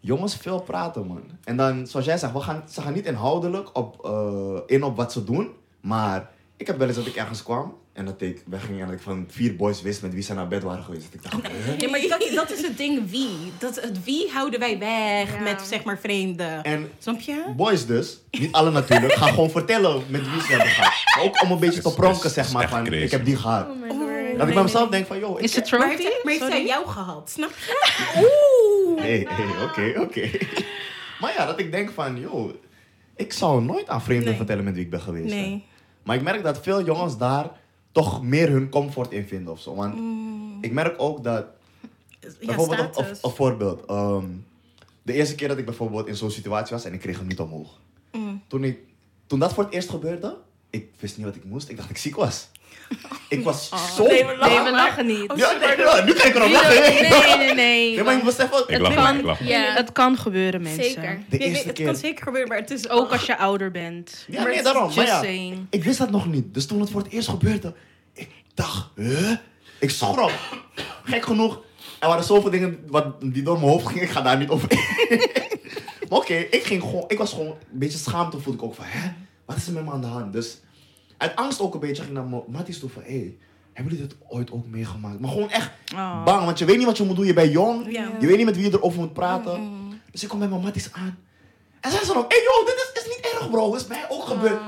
jongens veel praten, man. En dan, zoals jij zegt, we gaan, ze gaan niet inhoudelijk op, eh, in op wat ze doen. Maar ik heb wel eens dat ik ergens kwam en dat ik wegging en dat ik van vier boys wist met wie ze naar bed waren geweest. Dat ik dacht, hè? Ja, maar dat, dat is het ding wie. Dat, het wie houden wij weg Ja. met zeg maar vreemden. En Snap je? boys dus, niet alle natuurlijk, gaan gewoon vertellen met wie ze hebben gehad. Maar ook om een beetje te pronken, is- zeg maar, van crazy. ik heb die gehad. Oh. Dat ik bij mezelf denk van, joh, Is het Maar trophy? heeft, maar heeft zij jou gehad? Snap je? Oeh. Hey, oké, oké. Maar ja, dat ik denk van, joh, ik zou nooit aan vreemden Nee. vertellen met wie ik ben geweest. hè. Nee. Maar ik merk dat veel jongens daar toch meer hun comfort in vinden of zo. Want Mm. ik merk ook dat, Ja, bijvoorbeeld een, voorbeeld. ehm, de eerste keer dat ik bijvoorbeeld in zo'n situatie was en ik kreeg hem niet omhoog. Mm. Toen, ik, toen dat voor het eerst gebeurde, ik wist niet wat ik moest. Ik dacht dat ik ziek was. Ik was zo... Nee, we lachen, nee, we lachen niet. Ja, nee, ja, nu ga ik erop lachen. Nee, nee, nee. Ja, maar wel... Ik lach maar, kan, ik lach maar. ja. Het kan gebeuren, mensen. Zeker. De eerste het keer. kan zeker gebeuren, maar het is Ook als je ouder bent. Ja, nee, daarom. Maar ja, saying. ik wist dat nog niet. Dus toen het voor het eerst gebeurde, ik dacht, huh? Ik schrok. Gek genoeg. Er waren zoveel dingen wat, die door mijn hoofd gingen. Ik ga daar niet over maar oké, ik ging gewoon, ik was gewoon een beetje schaamte voelde ik ook van, hè? Wat is er met me aan de hand? Dus uit angst ook een beetje ging ik naar mijn matties toe van, hé, hey, hebben jullie dit ooit ook meegemaakt? Maar gewoon echt Oh. bang, want je weet niet wat je moet doen. Je bent jong. Je weet niet met wie je erover moet praten. Dus ik kom met mijn matties aan. En zij zo ook, hé hey, joh, dit is, is niet erg bro, is mij ook gebeurd.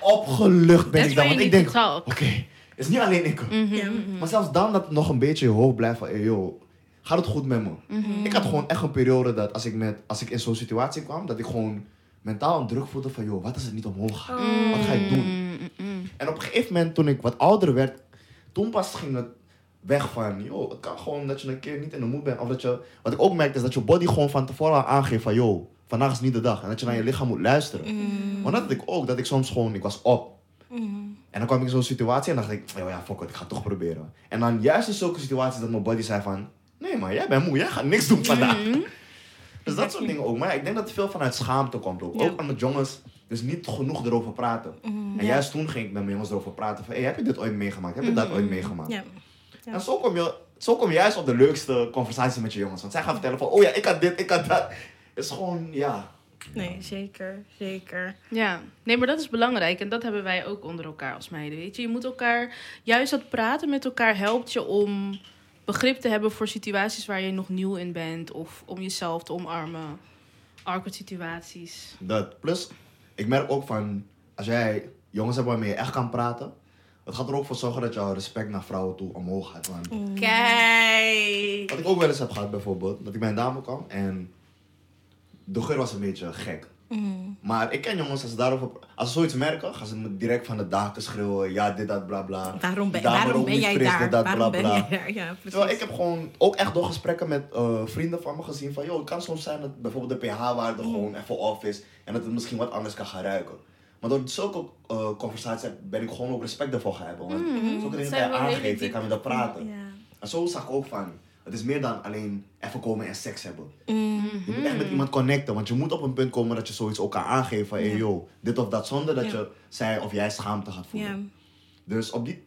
Opgelucht ben That's ik dan, want ik denk, oké, het is niet alleen ik. Mhm, Ja. mhm. Maar zelfs dan dat het nog een beetje in je hoofd blijft van, hé hey, joh, gaat het goed met me? Mhm. Ik had gewoon echt een periode dat als ik, met, als ik in zo'n situatie kwam, dat ik gewoon mentaal een druk voelde van, joh, wat als het niet omhoog gaat? Wat ga ik doen? Mm, mm, mm. En op een gegeven moment, toen ik wat ouder werd, toen pas ging het weg van, joh, het kan gewoon dat je een keer niet in de moed bent. Of dat je, wat ik ook merkte, is dat je body gewoon van tevoren al aangeeft van, joh, vandaag is niet de dag. En dat je naar je lichaam moet luisteren. Mm. Maar dat had ik ook, dat ik soms gewoon, ik was op. En dan kwam ik in zo'n situatie en dacht ik, oh ja, fuck it, ik ga het toch proberen. En dan juist in zulke situaties dat mijn body zei van, nee maar jij bent moe, jij gaat niks doen vandaag. Dus dat soort dingen ook. Maar ja, ik denk dat het veel vanuit schaamte komt ook. Ja. Ook aan met jongens, dus niet genoeg erover praten. En juist toen ging ik met mijn jongens erover praten van, hey, heb je dit ooit meegemaakt? Heb je dat ooit meegemaakt? Ja. Ja. En zo kom, je, zo kom je juist op de leukste conversaties met je jongens. Want zij gaan vertellen van, oh ja, ik had dit, ik had dat. Het is gewoon, ja. Nee, zeker. Zeker. Ja, nee, maar dat is belangrijk. En dat hebben wij ook onder elkaar als meiden, weet je. Je moet elkaar, juist dat praten met elkaar helpt je om begrip te hebben voor situaties waar je nog nieuw in bent. Of om jezelf te omarmen. Awkward situaties. Dat. Plus, ik merk ook van, als jij jongens hebt waarmee je echt kan praten, het gaat er ook voor zorgen dat jouw respect naar vrouwen toe omhoog gaat. Want Kijk. wat ik ook wel eens heb gehad bijvoorbeeld, dat ik bij een dame kwam en de geur was een beetje gek. Mm. Maar ik ken jongens, als ze daarover, als ze zoiets merken, gaan ze me direct van de daken schreeuwen, ja dit, dat, bla bla. Waarom ben, waarom ben jij fris, daar? dit, dat, waarom bla, ben bla. jij daar? Ja, precies. Terwijl ik heb gewoon ook echt door gesprekken met eh, vrienden van me gezien van, joh, het kan soms zijn dat bijvoorbeeld de pH-waarde Mm. gewoon even off is en dat het misschien wat anders kan gaan ruiken. Maar door zulke eh, conversaties ben ik gewoon ook respect ervoor gaan hebben. Want Mm. zulke dingen kan je aangeven, diep- kan met dat praten. En zo zag ik ook van, het is meer dan alleen even komen en seks hebben. Mm. Je moet echt met iemand connecten, want je moet op een punt komen dat je zoiets ook kan aangeven van, hey yo, dit of dat, zonder dat je zij of jij schaamte gaat voelen. Dus op die,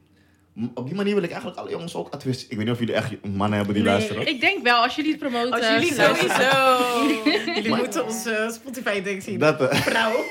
op die manier wil ik eigenlijk alle jongens ook adviseren. Ik weet niet of jullie echt mannen hebben die Nee, luisteren. Ik denk wel, als jullie het promoten... Als jullie luisteren. sowieso... jullie moeten ons eh, Spotify-ding zien. Dat, eh, Vrouw.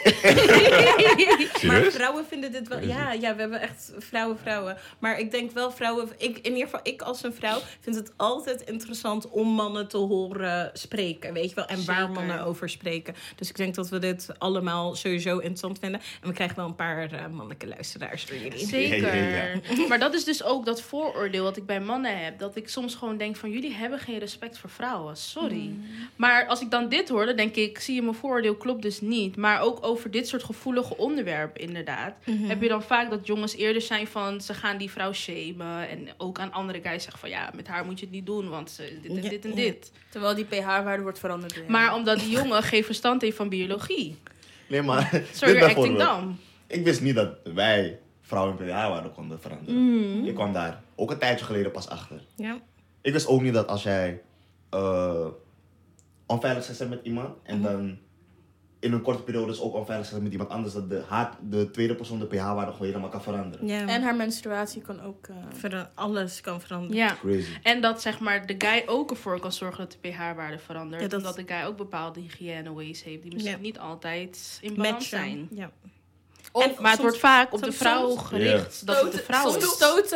Maar vrouwen vinden dit wel... Ja, ja, we hebben echt vrouwen, vrouwen. Maar ik denk wel vrouwen... Ik, in ieder geval, ik als een vrouw vind het altijd interessant om mannen te horen spreken. Weet je wel? En waar Zeker. mannen over spreken. Dus ik denk dat we dit allemaal sowieso interessant vinden. En we krijgen wel een paar eh, mannelijke luisteraars door jullie. Zeker. Ja, ja, Maar dat is dus ook dat vooroordeel wat ik bij mannen heb. Dat ik soms gewoon denk van jullie hebben geen respect voor vrouwen. Sorry. Maar als ik dan dit hoor, dan denk ik, zie je mijn vooroordeel klopt dus niet. Maar ook over dit soort gevoelige onderwerpen inderdaad. Heb je dan vaak dat jongens eerder zijn van ze gaan die vrouw shamen. En ook aan andere guys zeggen van ja, met haar moet je het niet doen. Want ze dit en Ja, dit en ja. dit. Terwijl die pH-waarde wordt veranderd. ja. Maar omdat die jongen geen verstand heeft van biologie. nee, maar... So dit you're acting dumb. Ik wist niet dat wij vrouwen in pH-waarde konden veranderen. Ik kwam daar ook een tijdje geleden pas achter. Ja. Ik wist ook niet dat als jij eh, onveilig hebt met iemand en dan in een korte periode dus ook onveilig hebt met iemand anders, dat de, haat, de tweede persoon de pH-waarde gewoon helemaal kan veranderen. ja. En haar menstruatie kan ook... eh, Vera- alles kan veranderen. Ja. Crazy. En dat zeg maar de guy ook ervoor kan zorgen dat de pH-waarde verandert. Ja, dat- Omdat de guy ook bepaalde hygiëne-ways heeft die misschien niet altijd in balans Matchen. zijn. Ja. Of, En maar het soms- wordt vaak op de vrouw soms- gericht dat het de vrouw soms is. stoot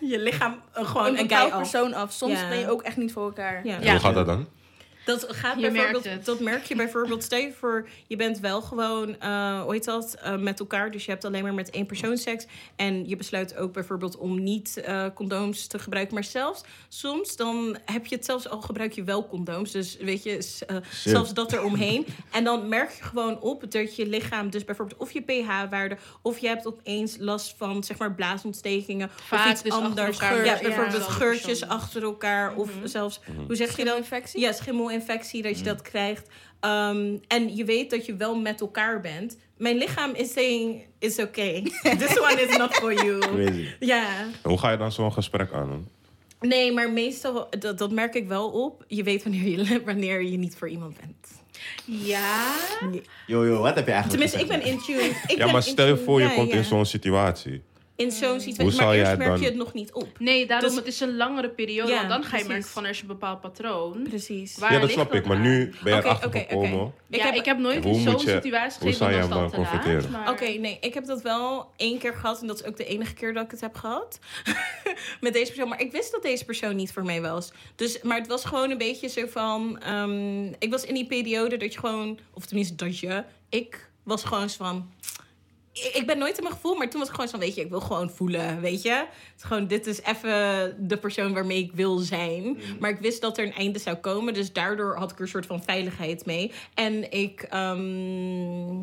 Je lichaam eh, gewoon een een, guy bepaald af. persoon af. Soms Ja. ben je ook echt niet voor elkaar. Ja. Ja. Hoe gaat dat dan? Dat gaat Je bijvoorbeeld, merkt het. dat merk je bijvoorbeeld, stel je voor, je bent wel gewoon, eh hoe heet dat, eh, met elkaar. Dus je hebt alleen maar met één persoon seks. En je besluit ook bijvoorbeeld om niet eh, condooms te gebruiken. Maar zelfs, soms dan heb je het zelfs al gebruik je wel condooms. Dus weet je, zelfs dat eromheen. en dan merk je gewoon op dat je lichaam, dus bijvoorbeeld of je pH-waarde, of je hebt opeens last van, zeg maar, blaasontstekingen. Vaak of iets dus achter anders. elkaar. Ja, Ja. bijvoorbeeld Ja. geurtjes achter elkaar. Of zelfs, hoe zeg je dat? Schimmelinfectie? Ja, schimmelinfectie, dat je dat krijgt. Um, en je weet dat je wel met elkaar bent. Mijn lichaam is saying, it's okay. This one is not for you. Crazy. Ja. Hoe ga je dan zo'n gesprek aan? doen? Nee, maar meestal, dat, dat merk ik wel op. Je weet wanneer je, wanneer je niet voor iemand bent. Ja. Yo, yo, wat heb je eigenlijk Tenminste, ik ben in tune. Ik Ja, ben maar stel je voor je Ja, komt ja. in zo'n situatie. In zo'n Hoe situatie. Maar eerst merk dan- je het nog niet op. Nee, daarom Dus- het is een langere periode. Ja, want dan ga je merken van er is een bepaald patroon. Precies. Waar ja, dat snap ik. Maar aan? nu ben je Oké, erachter gekomen. oké. Ik, ja, ik heb nooit in zo'n situatie hoe gezeten, zou je dat hem dan al te laat, confronteren? maar- Oké, nee, ik heb dat wel één keer gehad en dat is ook de enige keer dat ik het heb gehad met deze persoon. Maar ik wist dat deze persoon niet voor mij was. Dus, maar het was gewoon een beetje zo van, ehm, ik was in die periode dat je gewoon, of tenminste dat je, ik was gewoon zo van. Ik ik ben nooit in mijn gevoel, maar toen was ik gewoon zo van, weet je, ik wil gewoon voelen, weet je. Het is gewoon, dit is even de persoon waarmee ik wil zijn. Maar ik wist dat er een einde zou komen, dus daardoor had ik er een soort van veiligheid mee. En ik ehm,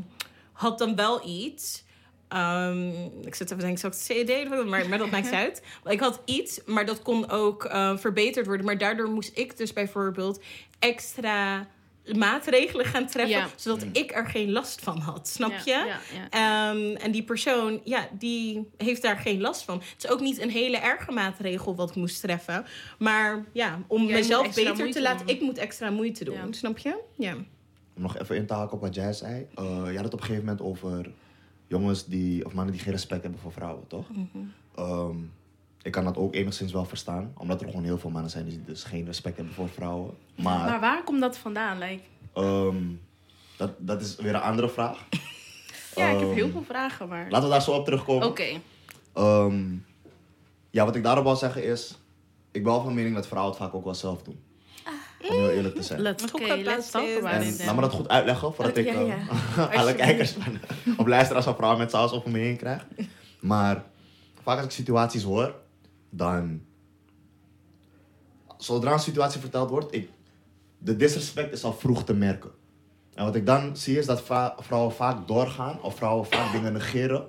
had dan wel iets. Ehm, ik zit even denken, zou ik het CD maar, maar dat maakt niet uit. Ik had iets, maar dat kon ook eh, verbeterd worden. Maar daardoor moest ik dus bijvoorbeeld extra maatregelen gaan treffen, Ja. zodat ik er geen last van had. Snap je? Ja, ja, ja. Ehm, en die persoon, ja, die heeft daar geen last van. Het is ook niet een hele erge maatregel wat ik moest treffen. Maar ja, om mezelf beter te laten, doen. ik moet extra moeite doen. Snap je? Ja. Om nog even in te haken op wat jij zei. Eh, je had het op een gegeven moment over jongens die, of mannen die geen respect hebben voor vrouwen, toch? Ehm, ik kan dat ook enigszins wel verstaan, omdat er gewoon heel veel mannen zijn die dus geen respect hebben voor vrouwen. Maar, Maar waar komt dat vandaan? Like, ehm, dat, dat is weer een andere vraag. ja, ik heb Ehm, heel veel vragen, maar... Laten we daar zo op terugkomen. Oké. Ehm, ja, wat ik daarop wil zeggen is, ik ben wel van mening dat vrouwen het vaak ook wel zelf doen. Om heel eerlijk te zijn. Let's about let's talk about it. laat me dat goed uitleggen voordat ik Ja, eh, alle kijkers van, of luisteraars van vrouwen met saus over me heen krijg. Maar vaak als ik situaties hoor, dan. Zodra een situatie verteld wordt, ik, de disrespect is al vroeg te merken. En wat ik dan zie is dat vrouwen vaak doorgaan of vrouwen vaak dingen negeren.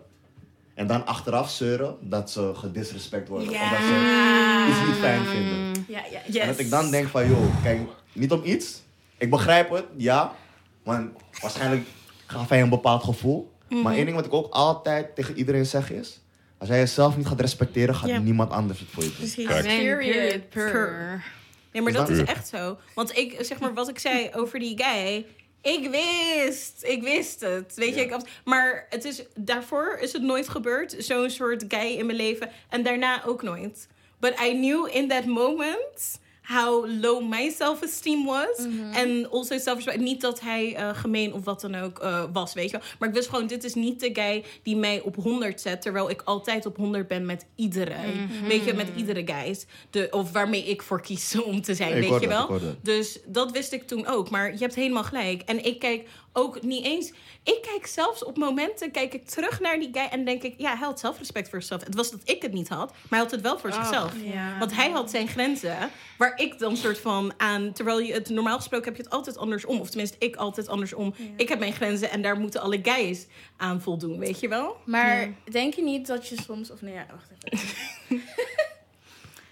En dan achteraf zeuren dat ze gedisrespect worden. Of dat ze iets niet fijn vinden. Ja, ja, En dat ik dan denk van, joh, kijk, niet om iets. Ik begrijp het, ja. Want waarschijnlijk gaf hij een bepaald gevoel. Mhm. Maar één ding wat ik ook altijd tegen iedereen zeg is... Als jij jezelf niet gaat respecteren, gaat Ja. niemand anders het voor je doen. Precies. Period. period, per. Nee, maar Dus dat dan- is echt zo. Want ik, zeg maar, wat ik zei over die guy. Ik wist, ik wist het. Weet je, ik maar het is, daarvoor is het nooit gebeurd. Zo'n soort guy in mijn leven. En daarna ook nooit. But I knew in that moment how low my self-esteem was. En also self-respect. Niet dat hij eh, gemeen of wat dan ook eh, was, weet je wel. Maar ik wist gewoon, dit is niet de guy die mij op 100 zet. Terwijl ik altijd op 100 ben met iedereen. Weet je, met iedere guys. De, of waarmee ik voor kies om te zijn, Ik weet je wel. dat. Dus dat wist ik toen ook. Maar je hebt helemaal gelijk. En ik kijk ook niet eens... Ik kijk zelfs op momenten, kijk ik terug naar die guy... en denk ik, ja, hij had zelfrespect voor zichzelf. Het was dat ik het niet had, maar hij had het wel voor zichzelf. ja. Want hij had zijn grenzen, waar ik dan soort van aan... Terwijl je het normaal gesproken heb je het altijd andersom. Of tenminste, ik altijd andersom. Ik heb mijn grenzen en daar moeten alle guys aan voldoen, weet je wel? Maar denk je niet dat je soms... Of nee, ja, wacht even.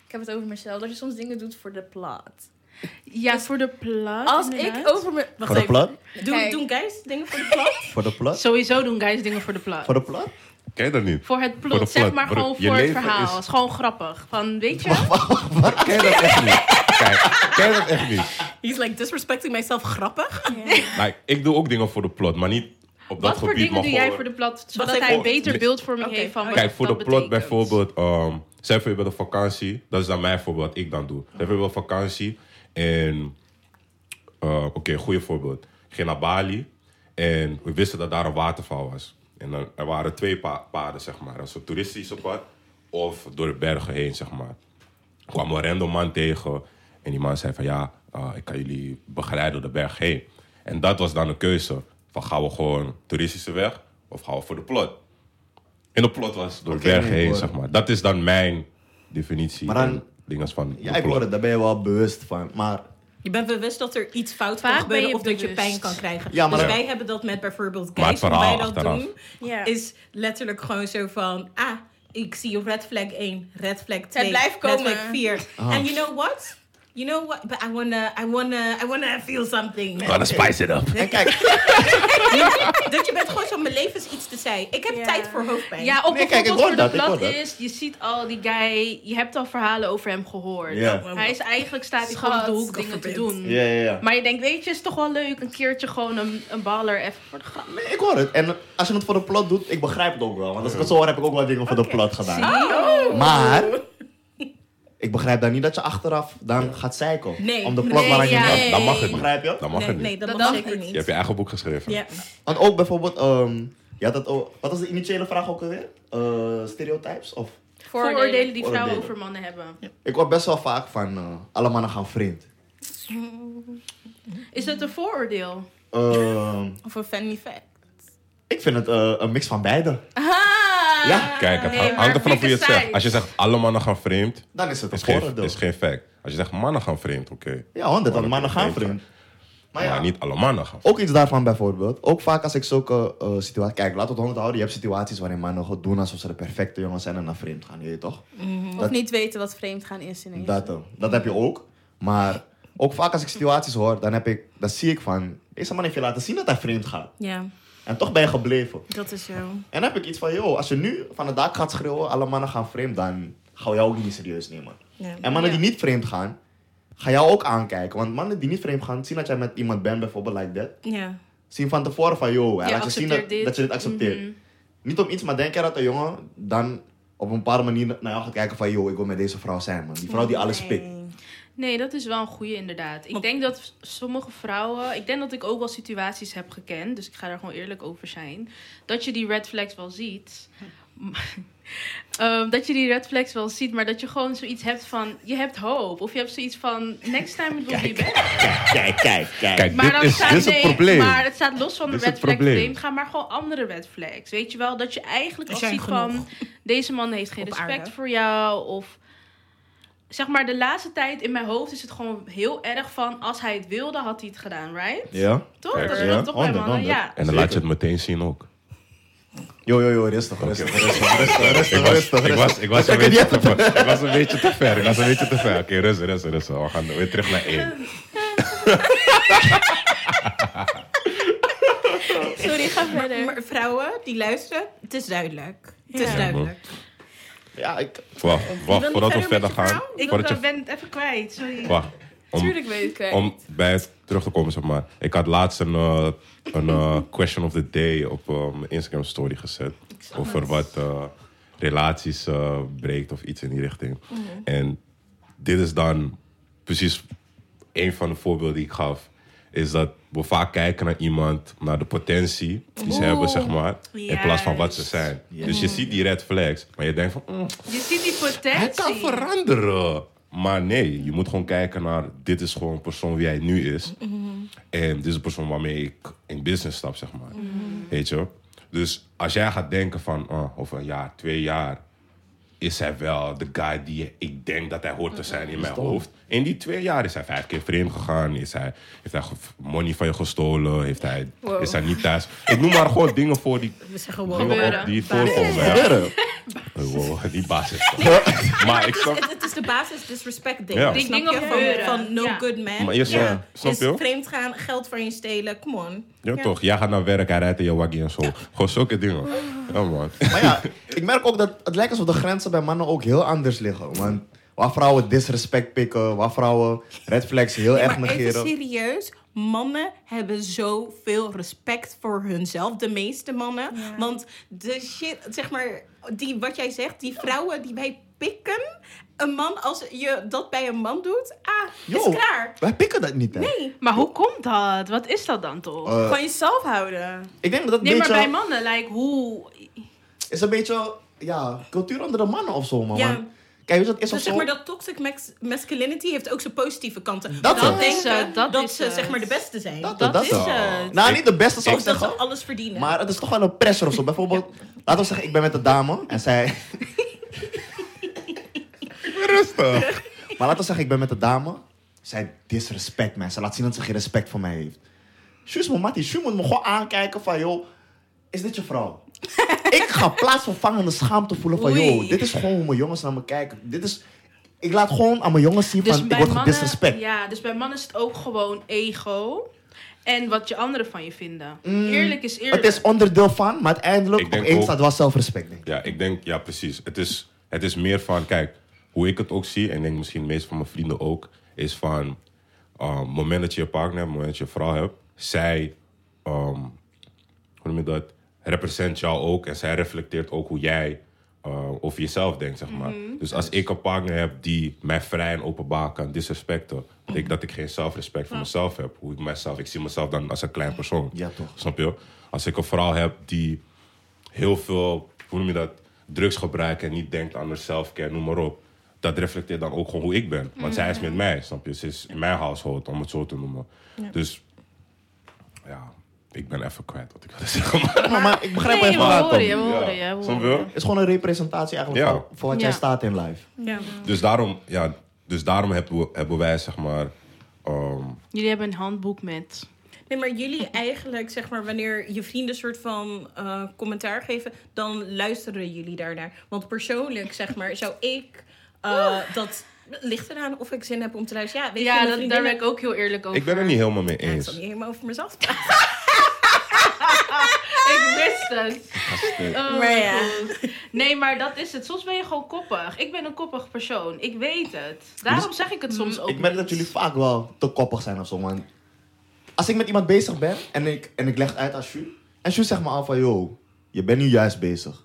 ik heb het over mezelf. Dat je soms dingen doet voor de plot. Ja, voor de plaat. Als inderdaad. ik over me... Wacht Voor de even. plat? Doen, doen guys dingen voor de plot? Voor de plat? Sowieso doen guys dingen voor de plaat. Voor de plat? Ken je dat niet? Voor het plot, Voor zeg plot. maar gewoon voor het verhaal. is- Het is gewoon grappig. Van, weet je? Ken je dat echt niet? Kijk, ken je dat echt niet? He's like disrespecting myself grappig. Nou, ik doe ook dingen voor de plot, maar niet op dat Wat voor gebied. dingen doe jij voor de plot? Zodat hij een Oh, beter li- beeldvorming Oké. heeft van wat Kijk, voor de plot betekent. bijvoorbeeld, ehm zeg voor je bent op vakantie, dat is dan mijn voorbeeld wat ik dan doe. Zeg voor je bent op vakantie en, eh, oké, goede voorbeeld. Ik ging naar Bali en we wisten dat daar een waterval was. En dan, er waren twee pa- paden, zeg maar. Een toeristische pad of door de bergen heen, zeg maar. Ik kwam een random man tegen en die man zei van ja, eh, ik kan jullie begeleiden door de berg heen. En dat was dan een keuze. Van gaan we gewoon toeristische weg of gaan we voor de plot? En de plot was door de berg heen, zeg maar. Dat is dan mijn definitie. Maar dan- dingen van Ja, ik plot. hoor het. Daar ben je wel bewust van. Maar Je bent bewust dat er iets fout Vaak kan gebeuren ben je of dat je bewust. pijn kan krijgen. Ja, maar dus wij hebben dat met bijvoorbeeld Maar het verhaal wij dat achteraf. doen, Ja. is letterlijk gewoon zo van, ah, ik zie red flag 1, red flag 2, blijft red komen. flag 4. Ah. And you know what? You know what? But I wanna, I wanna, I wanna feel something. Gonna spice it up. en kijk, dat je bent gewoon zo, mijn leven is iets te zijn. Ik heb Ja. tijd voor hoofdpijn. Ja, ook Nee, kijk, ik bijvoorbeeld hoor voor dat, de ik dat. is, je ziet al die guy, je hebt al verhalen over hem gehoord. Ja. Hij is eigenlijk staat hij gewoon op de hoek dingen te doen. ja, ja, ja. Maar je denkt, weet je, is toch wel leuk een keertje gewoon een, een baller even voor de grap. Nee, ik hoor het. En als je het voor de plot doet, ik begrijp het ook wel. Want als ik het zo hoor, heb ik ook wel dingen voor de plot gedaan. Oh. Maar, ik begrijp dan niet dat je achteraf dan gaat zeiken. Nee. Om de plot Nee, waar je ja. Dan mag het niet. Begrijp je? Dan mag nee, het niet. nee, dat, Dat mag zeker niet. Je hebt je eigen boek geschreven. Ja. Want ook bijvoorbeeld, ehm het ook, wat was de initiële vraag ook alweer? Eh stereotypes? Of? Vooroordelen die vrouwen Vooroordelen. over mannen hebben. Ik hoor best wel vaak van, eh, alle mannen gaan vreemd. Is dat een vooroordeel? Ehm, Of een funny fact. ik vind het eh, een mix van beide. Ah! Ja, Kijk, het Nee, hangt- er vanaf hoe je het zegt. Als je zegt alle mannen gaan vreemd, dan is het een is geen, is geen fact. Als je zegt mannen gaan vreemd, oké. Ja, honderd, Mannen mannen gaan vreemd. Maar Maar, ja, niet alle mannen gaan ook iets daarvan bijvoorbeeld. Ook vaak als ik zulke eh, situaties... Kijk, laat het honderd houden. Je hebt situaties waarin mannen gewoon doen alsof ze de perfecte jongens zijn en naar vreemd gaan. Je toch? Of niet weten wat vreemd gaan is ineens. Dat, dat heb je ook. Maar ook vaak als ik situaties hoor, dan, heb ik, dan zie ik van... Deze man heeft je laten zien dat hij vreemd gaat. Ja, En toch ben je gebleven. dat is zo. En dan heb ik iets van, joh, als je nu van het dak gaat schreeuwen, alle mannen gaan vreemd, dan gaan we jou ook niet serieus nemen. Ja. En mannen Ja. die niet vreemd gaan, gaan jou ook aankijken. Want mannen die niet vreemd gaan, zien dat jij met iemand bent, bijvoorbeeld like that. Ja. Zien van tevoren van, joh, Je laat je zien dat, dit. dat je dit accepteert. Mhm. Niet om iets, maar denk je dat een jongen dan op een bepaalde manier naar jou gaat kijken van, joh, ik wil met deze vrouw zijn, man. Die vrouw die alles pikt. Nee. Dat is wel een goede inderdaad. Ik denk dat sommige vrouwen... Ik denk dat ik ook wel situaties heb gekend. Dus ik ga daar gewoon eerlijk over zijn. Dat je die red flags wel ziet. Ehm, dat je die red flags wel ziet. Maar dat je gewoon zoiets hebt van... Je hebt hoop. Of je hebt zoiets van... Next time it will be better. Kijk, kijk, kijk. Kijk, Maar dit dan is, staat, dit is het nee, probleem. Maar het staat los van de red het flag probleem. vreemd gaan, maar gewoon andere red flags. Weet je wel? Dat je eigenlijk al ziet genoeg. van... Deze man heeft geen Op respect aarde. voor jou. Of... Zeg maar, de laatste tijd in mijn hoofd is het gewoon heel erg van... Als hij het wilde, had hij het gedaan, right? Ja? Toch? Kijk, dat is ja. toch bij mannen, ja. En dan laat je het meteen zien ook. Yo, yo, yo, rustig, rustig, rustig, rustig, rustig, Ik was, rustig. ik was, ik was, een, beetje te ver. ik was een beetje te ver. Ik was een beetje te ver. Oké, rustig, rustig, rustig. We gaan weer terug naar één. Sorry, ga verder. Maar vrouwen die luisteren, het is duidelijk. Het is Ja. duidelijk. Ja, ik... Wacht, wacht voordat we verder gaan. verhaal? Ik je, ben het even kwijt, sorry. wacht. om, Tuurlijk weet ik het. om bij het terug te komen, zeg maar. Ik had laatst een, eh, een eh, question of the day op eh, mijn Instagram story gezet. Over wat eh, relaties breekt of iets in die richting. En dit is dan precies een van de voorbeelden die ik gaf. Is dat we vaak kijken naar iemand, naar de potentie die ze hebben, zeg maar. In plaats van wat ze zijn. Dus je ziet die red flags, maar je denkt van... "Mm, Je ziet die hij kan potentie. veranderen. Maar nee, je moet gewoon kijken naar... dit is gewoon een persoon wie hij nu is. En dit is een persoon waarmee ik in business stap, zeg maar. Weet je? Dus als jij gaat denken van... oh, over een jaar, twee jaar... is hij wel de guy die ik denk dat hij hoort te zijn in mijn hoofd. In die twee jaar is hij vijf keer vreemd gegaan. Is hij, heeft hij money van je gestolen? Heeft hij, Wow. Is hij niet thuis? Ik noem maar gewoon dingen voor die, We zeggen wow. dingen op die voorkomen. Ja. Gebeuren. Wow, die basis. maar ik snap... Het, het is de basis disrespect ding. Ja. Die Die snap dingen je van, no Ja. good man. Maar je snapt- snap Is je? vreemd gaan, geld van je stelen, come on. Ja, toch? Jij gaat naar werk, hij rijdt in je waggie en zo. Gewoon zulke dingen. Ja, man. Maar ja, ik merk ook dat het lijkt alsof de grenzen bij mannen ook heel anders liggen. Want waar vrouwen disrespect pikken, waar vrouwen red flags heel erg maar even negeren. serieus. Mannen hebben zoveel respect voor hunzelf. De meeste mannen. Ja. Want de shit, zeg maar, die, wat jij zegt, die vrouwen die wij pikken. Een man, als je dat bij een man doet, ah, is Yo, klaar. Wij pikken dat niet, hè? Nee. Maar hoe komt dat? Wat is dat dan toch? Eh, Van jezelf houden. ik denk dat dat nee, een maar beetje... bij mannen, like, hoe... is een beetje, ja, cultuur onder de mannen of zo, man. Ja. Want, Kijk, weet je wat het is Dus of zeg zo? maar dat toxic masculinity heeft ook zijn positieve kanten. Dat Dan is denken het, dat dat, is ze het. zeg maar de beste zijn. Dat, Dat dat is het. Nou, niet de beste zou ik Of dat ze zeggen. alles verdienen. Maar het is toch wel een pressure of zo. Bijvoorbeeld, laten we zeggen, ik ben met een dame en zij... Rustig. Maar laten we zeggen, ik ben met een dame. Zij disrespect mij. Ze laat zien dat ze geen respect voor mij heeft. Sjoes, mijn mattie, Sjoe moet me gewoon aankijken van, joh, is dit je vrouw? ik ga plaatsvervangende schaamte voelen van, joh, dit is gewoon hoe mijn jongens naar me kijken. Dit is... Ik laat gewoon aan mijn jongens zien Dus van, ik word mannen, gedisrespect. ja, dus bij mannen is het ook gewoon ego. En wat je anderen van je vinden. Eerlijk is eerlijk. Het is onderdeel van, maar uiteindelijk Ik op denk één ook- staat wel zelfrespect, denk ik. Ja, ik denk, ja, precies. Het is, het is meer van, kijk, hoe ik het ook zie, en ik denk misschien de meeste van mijn vrienden ook, is van, um, het moment dat je een partner hebt, het moment dat je een vrouw hebt, zij, um, hoe noem je dat, represent jou ook en zij reflecteert ook hoe jij uh, over jezelf denkt, zeg maar. Dus als ik een partner heb die mij vrij en openbaar kan disrespecten, betekent dat ik geen zelfrespect voor mezelf heb. Hoe ik mezelf, ik zie mezelf dan als een klein persoon. Ja, toch. Snap je? Als ik een vrouw heb die heel veel, hoe noem je dat, drugs gebruikt en niet denkt aan haar selfcare, noem maar op. Dat reflecteert dan ook gewoon hoe ik ben. Want zij is met mij, snap je? Ze is in mijn household, om het zo te noemen. Dus, ja, ik ben even kwijt wat ik wilde zeggen. Maar, Maar, maar ik begrijp Nee, even horen komt. je, Ja. horen je. horen. Het is gewoon een representatie eigenlijk Ja. voor, voor wat jij staat in live. ja. dus daarom, ja, dus daarom hebben, we, hebben wij, zeg maar, ehm, Jullie hebben een handboek met... Nee, maar jullie eigenlijk, zeg maar, wanneer je vrienden soort van eh, commentaar geven, dan luisteren jullie daarnaar. Want persoonlijk, zeg maar, zou ik eh, dat. Ligt eraan of ik zin heb om te luisteren. Ja, weet Ja, dat, daar ben ik ook heel eerlijk over. ik ben er niet helemaal mee Ja, ik eens. zal niet helemaal over mezelf praten. Ik wist het. Oh, Maar ja. Nee, maar dat is het. Soms ben je gewoon koppig. Ik ben een koppig persoon. Ik weet het. Daarom zeg ik het soms ook Ik merk dat jullie vaak wel te koppig zijn of zo, man. Als ik met iemand bezig ben en ik, en ik leg het uit aan Shu. En Shu zegt me al van, yo, je bent nu juist bezig.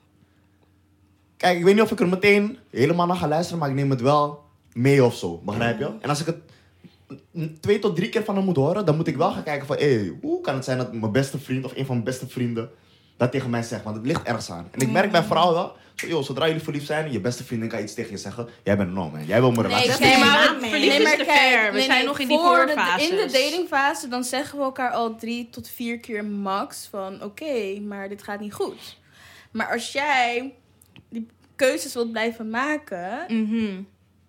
Kijk, ik weet niet of ik er meteen helemaal naar ga luisteren, maar ik neem het wel mee of zo. Begrijp je? En als ik het twee tot drie keer van hem moet horen, dan moet ik wel gaan kijken van, hé, hoe kan het zijn dat mijn beste vriend of een van mijn beste vrienden dat tegen mij zegt? Want het ligt ergens aan. En ik merk bij vrouwen wel, zo, yo, zodra jullie verliefd zijn, je beste vriendin kan iets tegen je zeggen. Jij bent een man, man. Jij wil mijn relatie. Nee, is maar verliefd is te ver. We zijn nog in die voor de- voorfases. in de datingfase, dan zeggen we elkaar al drie tot vier keer max van... Oké, maar dit gaat niet goed. Maar als jij die keuzes wilt blijven maken... Mhm.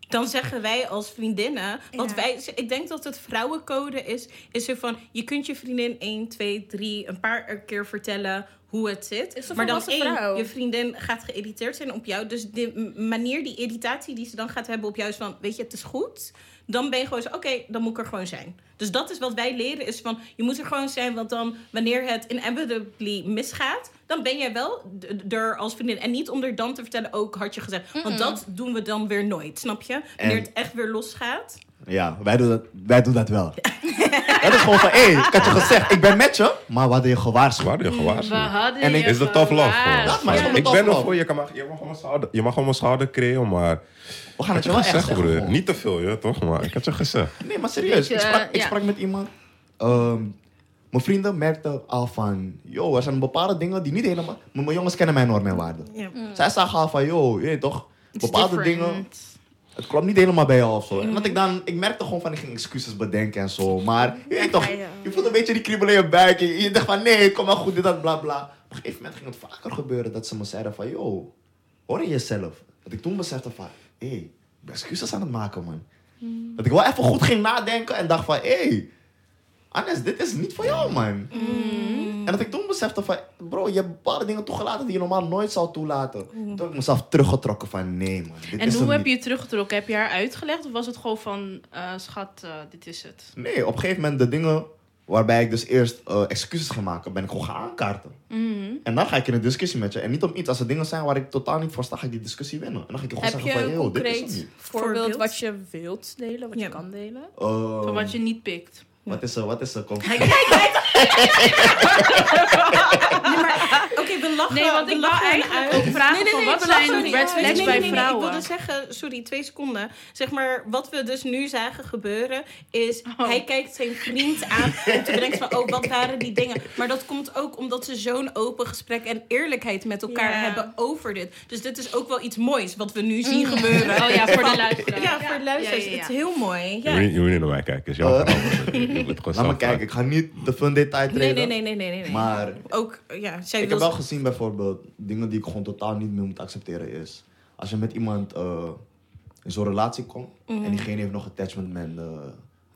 Dan zeggen wij als vriendinnen. Want Ja. wij, ik denk dat het vrouwencode is. Is zo van: je kunt je vriendin 1, 2, 3 een paar keer vertellen hoe het zit. Maar dan één, vrouw. je vriendin gaat geïrriteerd zijn op jou. Dus de manier, die irritatie die ze dan gaat hebben op jou is van: weet je, het is goed. Dan ben je gewoon zo: oké, dan moet ik er gewoon zijn. Dus dat is wat wij leren: is van je moet er gewoon zijn. Want dan, wanneer het inevitably misgaat, dan ben jij wel er als vriendin. En niet om er dan te vertellen: ook had je gezegd. Want dat doen we dan weer nooit, snap je? Wanneer En- het echt weer losgaat. Ja, wij doen dat, wij doen dat wel. Het is gewoon van, hé, ik had je gezegd, ik ben met je, maar we hadden je gewaarschuwd. Waar je We gewaarschuwd? hadden En ik- je Is de tough love gewoon. gewaarschuwd. Ja, maar is gewoon ik ben er voor je. Kan maar, je, mag op mijn schouder, je mag mijn schouder creëren, maar... We gaan het je wel je echt zeggen. broer. gewoon. Niet te veel, ja, toch? Maar ik had je gezegd. Nee, maar serieus. Je, ik, sprak, ik ja. sprak met iemand. ehm, mijn vrienden merkten al van... Yo, er zijn bepaalde dingen die niet helemaal... Mijn jongens kennen mijn normen en waarden. Ja. Zij zagen al van... Yo, je weet toch... Bepaalde dingen... Het klopt niet helemaal bij jou of zo. En dat ik dan... Ik merkte gewoon van... Ik ging excuses bedenken en zo. Maar je weet toch... Je voelt een beetje die kriebel in je buik. Je, je dacht van... Nee, het komt wel goed. Dit, dat, bla, bla. Op een gegeven moment ging het vaker gebeuren. Dat ze me zeiden van... Yo, hoor je jezelf? Dat ik toen besefte van... Hé, hey, ik ben excuses aan het maken, man. Dat ik wel even goed ging nadenken en dacht van, hé, hey, Anes, dit is niet voor jou, man. En dat ik toen besefte van, bro, je hebt bepaalde dingen toegelaten die je normaal nooit zou toelaten. Toen heb ik mezelf teruggetrokken van, nee, man. Dit En is hoe heb niet. je je teruggetrokken? Heb je haar uitgelegd of was het gewoon van, eh, schat, eh, dit is het? Nee, op een gegeven moment de dingen waarbij ik dus eerst eh, excuses ging maken, ben ik gewoon gaan aankaarten. Mhm. En dan ga ik in een discussie met je. En niet om iets, als er dingen zijn waar ik totaal niet voor sta, ga ik die discussie winnen. En dan ga ik je gewoon Heb zeggen je van, yo, dit is niet. voorbeeld wat je wilt delen, wat Ja. je kan delen? Eh, Van wat je niet pikt. Wat is er, wat is er? Kom. Oké, we lachen. Nee, want ik wou lachen eigenlijk uit. ook vragen van wat we zijn red flags nee, nee, bij nee, nee, vrouwen? Ik wilde zeggen, sorry, twee seconden. Zeg maar, wat we dus nu zagen gebeuren, is Oh. hij kijkt zijn vriend aan om te bedenken van, oh, wat waren die dingen? Maar dat komt ook omdat ze zo'n open gesprek en eerlijkheid met elkaar Ja. hebben over dit. Dus dit is ook wel iets moois wat we nu zien gebeuren. Oh ja, voor de luisteraar. Ja, voor de luisteraars. Ja, ja, ja. Het is heel mooi. Je Ja. moet niet- je moet niet naar mij kijken. Is jouw Eh. het gewoon Laat me kijken, ik ga niet te veel in detail treden. Nee, nee, nee, nee, nee. Maar Ook, ja, zij ik wil... heb wel gezien bijvoorbeeld, dingen die ik gewoon totaal niet meer moet accepteren is... Als je met iemand eh, in zo'n relatie komt en diegene heeft nog attachment met de, de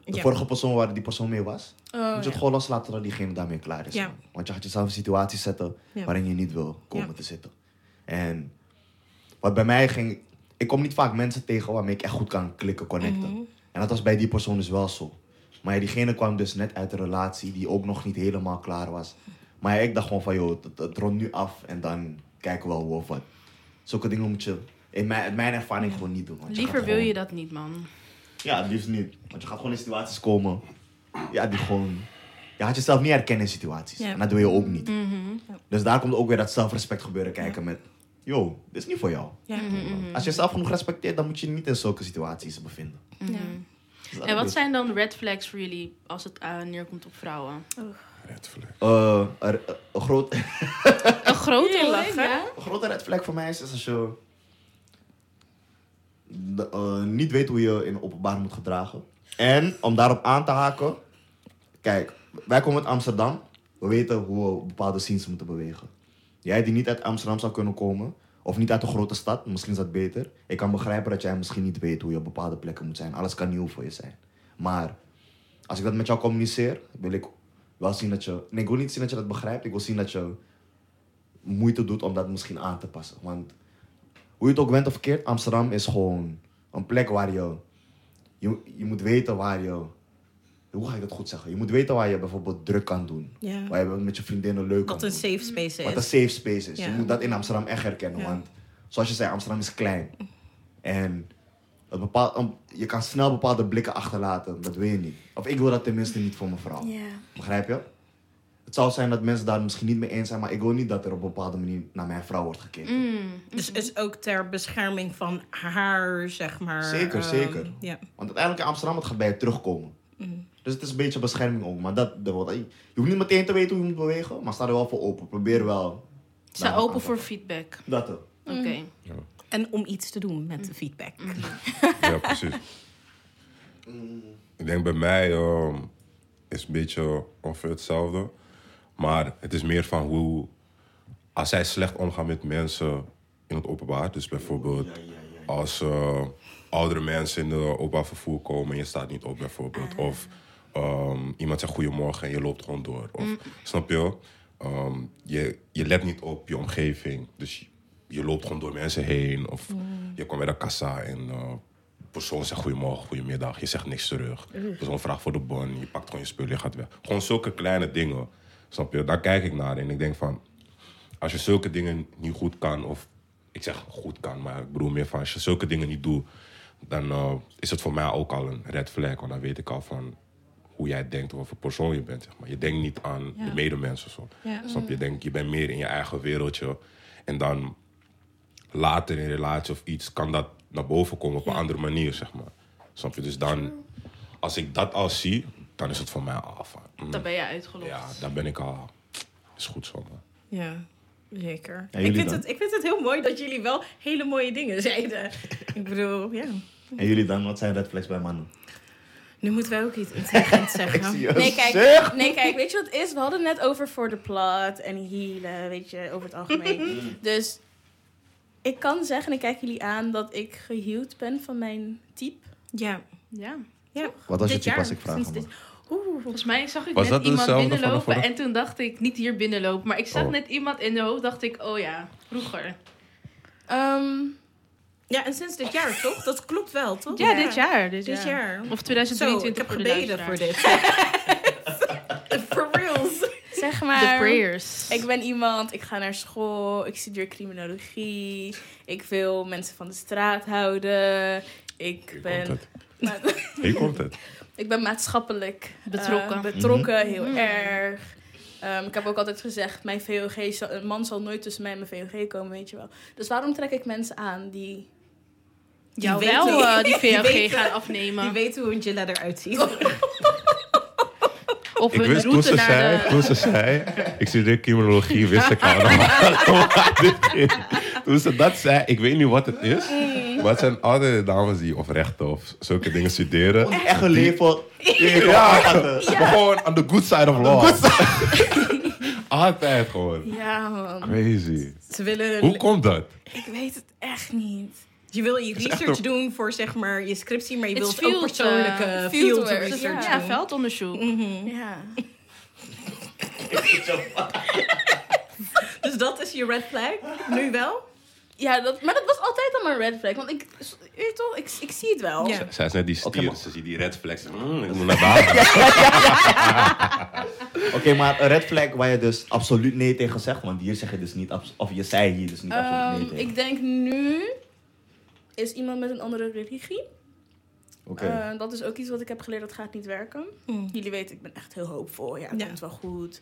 Mhm. Ja. vorige persoon waar die persoon mee was... Oh, moet je ja. het gewoon loslaten dat diegene daarmee klaar is. Ja. Want je gaat jezelf in een situatie zetten Ja. waarin je niet wil komen Ja. te zitten. En wat bij mij ging... Ik kom niet vaak mensen tegen waarmee ik echt goed kan klikken, connecten. Mhm. En dat was bij die persoon dus wel zo. Maar ja, diegene kwam dus net uit een relatie die ook nog niet helemaal klaar was. Maar ja, ik dacht gewoon van, joh, het, het rondt nu af en dan kijken we wel hoe of wat. Zulke dingen moet je, in mijn, in mijn ervaring, gewoon niet doen. want Liever gaat wil gewoon- je dat niet, man. Ja, het liefst niet. Want je gaat gewoon in situaties komen, ja, die gewoon... Je gaat jezelf niet herkennen in situaties. Ja. En dat doe je ook niet. Mhm. Dus daar komt ook weer dat zelfrespect gebeuren kijken met... Yo, dit is niet voor jou. Ja. Als je jezelf genoeg respecteert, dan moet je je niet in zulke situaties bevinden. Ja. Dat En wat zijn dan red flags voor jullie als het eh, neerkomt op vrouwen? Red flag. Eh, er- een, groot, Een grote lach, ja? een grote red flag voor mij is, is als je de- eh, niet weet hoe je in het openbaar moet gedragen. En om daarop aan te haken, kijk, wij komen uit Amsterdam. We weten hoe we bepaalde scenes moeten bewegen. Jij die niet uit Amsterdam zou kunnen komen, of niet uit een grote stad, misschien is dat beter. Ik kan begrijpen dat jij misschien niet weet hoe je op bepaalde plekken moet zijn. Alles kan nieuw voor je zijn. Maar als ik dat met jou communiceer, wil ik wel zien dat je. Nee, ik wil niet zien dat je dat begrijpt. Ik wil zien dat je moeite doet om dat misschien aan te passen. Want hoe je het ook bent of verkeerd, Amsterdam is gewoon een plek waar je. Je, je moet weten waar je. Hoe ga ik dat goed zeggen? Je moet weten waar je bijvoorbeeld druk kan doen. Ja. Waar je met je vriendinnen leuk kan Wat een safe space Wat een is. safe space is. Ja. Je moet dat in Amsterdam echt herkennen. Ja. Want zoals je zei, Amsterdam is klein. En het bepaalt, je kan snel bepaalde blikken achterlaten. Dat wil je niet. Of ik wil dat tenminste niet voor mijn vrouw. Ja. Begrijp je? Het zou zijn dat mensen daar misschien niet mee eens zijn, maar ik wil niet dat er op een bepaalde manier naar mijn vrouw wordt gekeken. Mm. Dus is ook ter bescherming van haar, zeg maar. Zeker, ehm, zeker. Ja. Want uiteindelijk in Amsterdam, het gaat bij je terugkomen. Mm. Dus het is een beetje bescherming ook. Maar dat, dat wordt- je hoeft niet meteen te weten hoe je moet bewegen, maar sta er wel voor open. Probeer wel. Sta open voor feedback. Dat ook. Oké. En om iets te doen met de feedback. Ja, precies. Ik denk bij mij ehm, is een beetje ongeveer hetzelfde. Maar het is meer van hoe... Als zij slecht omgaan met mensen in het openbaar. Dus bijvoorbeeld als eh, oudere mensen in de openbaar vervoer komen... en je staat niet op bijvoorbeeld. Of ehm, iemand zegt goedemorgen en je loopt gewoon door. Of, Snap je? Ehm, je? Je let niet op je omgeving. Dus je, loopt gewoon door mensen heen. Of je komt bij de kassa en... eh, persoon zegt goedemorgen, goedemiddag. Je zegt niks terug. Persoon vraagt voor de bon. Je pakt gewoon je spullen, je gaat weg. Gewoon zulke kleine dingen. Snap je? Daar kijk ik naar. En ik denk van... Als je zulke dingen niet goed kan... Of ik zeg goed kan, maar ik bedoel meer van... Als je zulke dingen niet doet... dan eh, is het voor mij ook al een red flag. Want dan weet ik al van hoe jij denkt of wat voor persoon je bent. Zeg maar. Je denkt niet aan Ja. de medemensen. Zo. Ja. Snap je? Je denkt, je bent meer in je eigen wereldje. En dan later in een relatie of iets kan dat naar boven komen op een andere manier, zeg maar. Snap je? Dus dan, als ik dat al zie, dan is het voor mij al van... mm, Dan ben je uitgelost. ja, dan ben ik al... Is goed zo, man. Ja, zeker. Ja, ik, vind dan? het, ik vind het heel mooi dat jullie wel hele mooie dingen zeiden. ik bedoel, ja. En jullie dan? Wat zijn red flags bij mannen? Nu moeten wij ook iets intelligents zeggen. Nee kijk, zeg. nee, kijk, weet je wat het is? We hadden het net over voor de plot en healen, weet je, over het algemeen. dus ik kan zeggen, en ik kijk jullie aan, dat ik geheeld ben van mijn type. Ja. Ja. ja. Wat was je type als ik vraag Oeh, Volgens mij zag ik Was net dat iemand dezelfde van de binnenlopen en toen dacht ik, niet hier binnenlopen, maar ik zag Oh. net iemand in de hoofd, dacht ik, oh ja, vroeger. Ehm, Ja, en sinds dit jaar, toch? Dat klopt wel, toch? Ja, dit jaar. Dit, Dit jaar. jaar. Of Zo, 2023 ik heb voor de gebeden voor dit. For reals. zeg The maar, prayers. ik ben iemand, ik ga naar school, ik studeer criminologie, ik wil mensen van de straat houden, ik Hier komt ben, het. Hier komt het. ik ben maatschappelijk eh, Betrokken. betrokken heel Mhm. erg. Ehm, ik heb ook altijd gezegd, mijn VOG, zal- een man zal nooit tussen mij en mijn VOG komen, weet je wel. Dus waarom trek ik mensen aan die jou Die wel weten- eh, die die VLG weten- gaan Je afnemen. weet hoe een Gilla eruit ziet. Of Ik hun wist toen route ze, naar zei, de... toen ze zei, ik studeer criminologie, wist ik al. toen ze dat zei, ik weet niet wat het is. Maar het zijn altijd dames die of rechten of zulke dingen studeren. Echt een leven. Ja, maar gewoon on the good side of law. altijd gewoon. Ja, man. Crazy. Ze willen... Hoe komt dat? Ik weet het echt niet. Je wil je research doen voor zeg maar je scriptie, maar je It's wilt ook persoonlijke eh, field, research Ja, doen. veldonderzoek. Mhm. Ja. Dus dat is je red flag? Nu wel? Ja, dat, maar dat was altijd al mijn red flag. Want ik, je weet toch, ik, ik zie het wel. Ja. Zij is net die stier, ze ziet die red flags. Mm, ik moet naar daar. Oké, maar een red flag waar je dus absoluut nee tegen zegt. Want hier zeg je dus niet, of je zei hier dus niet absoluut nee Ehm, tegen. ik denk nu is iemand met een andere religie. Oké. Eh, dat is ook iets wat ik heb geleerd, dat gaat niet werken. Mm. Jullie weten, ik ben echt heel hoopvol. Ja, het Ja. komt wel goed.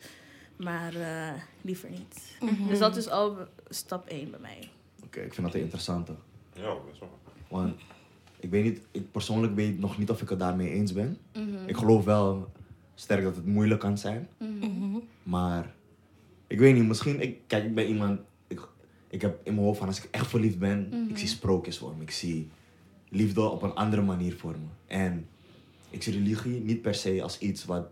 Maar eh, liever niet. Mhm. Dus dat is al stap 1 bij mij. Oké, ik vind dat een interessante. Ja, best wel. Want ik weet niet, ik persoonlijk weet nog niet of ik het daarmee eens ben. Mhm. Ik geloof wel sterk dat het moeilijk kan zijn. Mhm. Mhm. Maar ik weet niet, misschien, ik, kijk, ik ben iemand, ik, heb in mijn hoofd van als ik echt verliefd ben, Mhm. ik zie sprookjes voor me. Ik zie liefde op een andere manier voor me. En ik zie religie niet per se als iets wat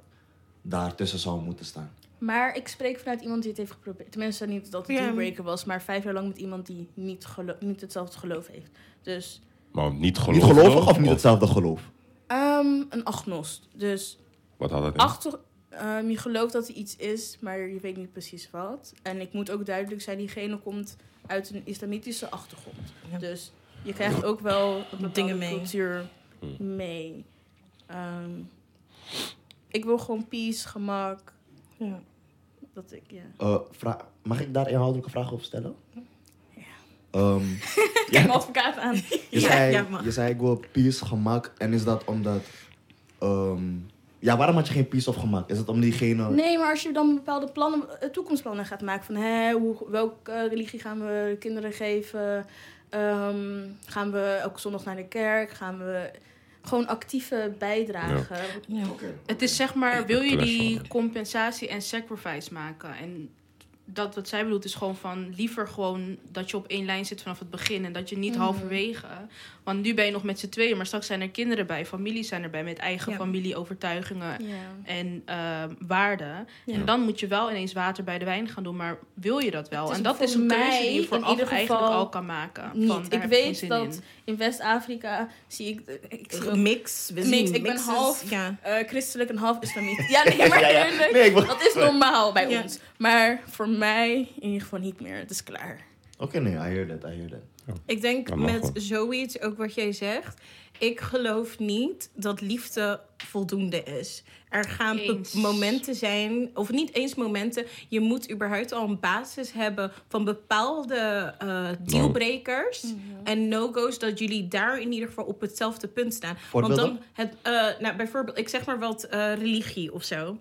daartussen zou moeten staan. Maar ik spreek vanuit iemand die het heeft geprobeerd. Tenminste, niet dat het een dealbreaker was, maar vijf jaar lang met iemand die niet, gelo- niet hetzelfde geloof heeft. Dus Maar niet gelovig? niet gelovig of niet hetzelfde geloof? ehm, een agnost. Dus Wat had het in? achter, ehm, je gelooft dat er iets is, maar je weet niet precies wat. En ik moet ook duidelijk zijn, diegene komt uit een islamitische achtergrond. Ja. Dus je krijgt ook wel een bepaalde Dingen mee. cultuur Hmm. mee. Ehm, ik wil gewoon peace, gemak. Ja. Dat ik, ja. Eh, vra- mag ik daar inhoudelijke vragen over stellen? Ja. Ehm, Kijk mijn advocaat aan. je, Ja, zei, ja, je zei ik wil peace, gemak. En is dat omdat... ehm, ja, waarom had je geen peace of gemak? Is het om diegene... Nee, maar als je dan bepaalde plannen, eh, toekomstplannen gaat maken van hè, hoe, welke eh, religie gaan we de kinderen geven? Ehm, gaan we elke zondag naar de kerk? Gaan we gewoon actieve bijdragen? Ja. Het is zeg maar, wil je die compensatie en sacrifice maken? En dat wat zij bedoelt is gewoon van liever gewoon dat je op één lijn zit vanaf het begin en dat je niet Mhm. halverwege. Want nu ben je nog met z'n tweeën, maar straks zijn er kinderen bij, families zijn erbij met eigen Ja. familieovertuigingen Ja. en ehm, waarden. Ja. En dan moet je wel ineens water bij de wijn gaan doen, maar wil je dat wel? En dat voor is een keuze mij die je ieder eigenlijk geval al kan maken. Niet. Van, Ik weet dat in. in West-Afrika zie ik, ik zie ook, Mix. We Mix, ik ben half- Ja. eh, christelijk en half islamiet. Ja, nee, maar Ja, ja. eerlijk, Nee, wil- dat is normaal bij Ja. ons. Maar voor mij in ieder geval niet meer. Het is klaar. Oké, nee, I hear that, I hear that. Ik denk nog met wel. zoiets, ook wat jij zegt. Ik geloof niet dat liefde voldoende is. Er gaan momenten zijn, of niet eens momenten. Je moet überhaupt al een basis hebben van bepaalde eh, dealbreakers en no-go's. Dat jullie daar in ieder geval op hetzelfde punt staan. Want dan, het, eh, nou, bijvoorbeeld, ik zeg maar wat eh, religie of zo.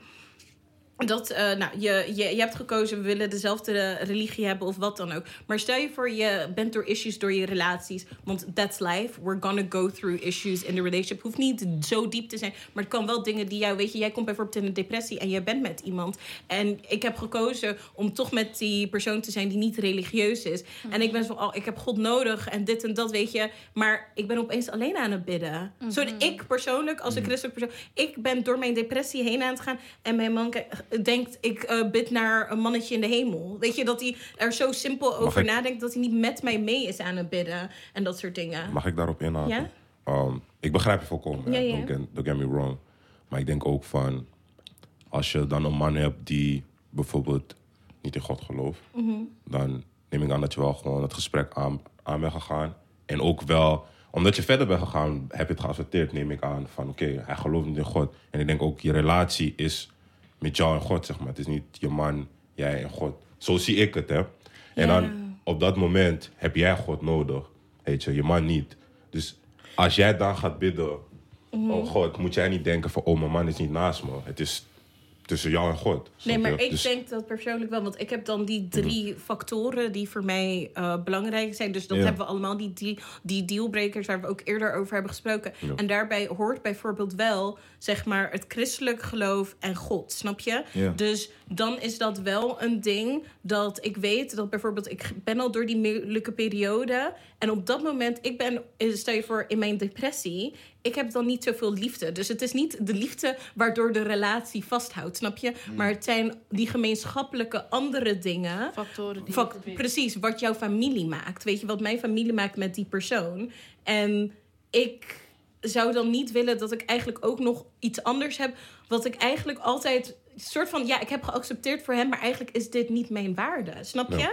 Dat, eh, nou, je, je, je hebt gekozen, we willen dezelfde religie hebben of wat dan ook. Maar stel je voor, je bent door issues door je relaties. Want that's life. We're gonna go through issues in the relationship. Hoeft niet zo diep te zijn. Maar het kan wel dingen die jou, weet je, jij komt bijvoorbeeld in een depressie en jij bent met iemand. En ik heb gekozen om toch met die persoon te zijn die niet religieus is. En ik ben zo, oh, ik heb God nodig en dit en dat, weet je. Maar ik ben opeens alleen aan het bidden. Zo, ik persoonlijk, als een christelijk persoon, ik ben door mijn depressie heen aan het gaan. En mijn man denkt, ik eh, bid naar een mannetje in de hemel. Weet je, dat hij er zo simpel over ik- nadenkt dat hij niet met mij mee is aan het bidden. En dat soort dingen. Mag ik daarop inhaken? Ja? Ehm, ik begrijp je volkomen. Ja, hè. ja. Don't, get, don't get me wrong. Maar ik denk ook van... Als je dan een man hebt die bijvoorbeeld niet in God gelooft... Mhm. dan neem ik aan dat je wel gewoon het gesprek aan, aan bent gegaan. En ook wel... Omdat je verder bent gegaan, heb je het geaccepteerd, neem ik aan. Van oké, hij gelooft niet in God. En ik denk ook, je relatie is met jou en God, zeg maar. Het is niet je man, jij en God. Zo zie ik het, hè. En dan op dat moment heb jij God nodig. Weet je, je man niet. Dus als jij dan gaat bidden, Mhm. oh God, moet jij niet denken van, oh mijn man is niet naast me. Het is tussen jou en God. Nee, maar ik Dus- denk dat persoonlijk wel. Want ik heb dan die drie factoren die voor mij eh, belangrijk zijn. Dus dat Ja. hebben we allemaal, die, die, die dealbreakers waar we ook eerder over hebben gesproken. En daarbij hoort bijvoorbeeld wel, zeg maar, het christelijk geloof en God. Snap je? Ja. Dus dan is dat wel een ding dat ik weet dat bijvoorbeeld, ik ben al door die moeilijke periode. En op dat moment, ik ben, eh, stel je voor, in mijn depressie. Ik heb dan niet zoveel liefde. Dus het is niet de liefde waardoor de relatie vasthoudt, snap je? Maar het zijn die gemeenschappelijke andere dingen. Factoren die precies, wat jouw familie maakt. Weet je, wat mijn familie maakt met die persoon. En ik zou dan niet willen dat ik eigenlijk ook nog iets anders heb. Wat ik eigenlijk altijd. soort van. Ja, ik heb geaccepteerd voor hem, maar eigenlijk is dit niet mijn waarde. Snap je? Ja.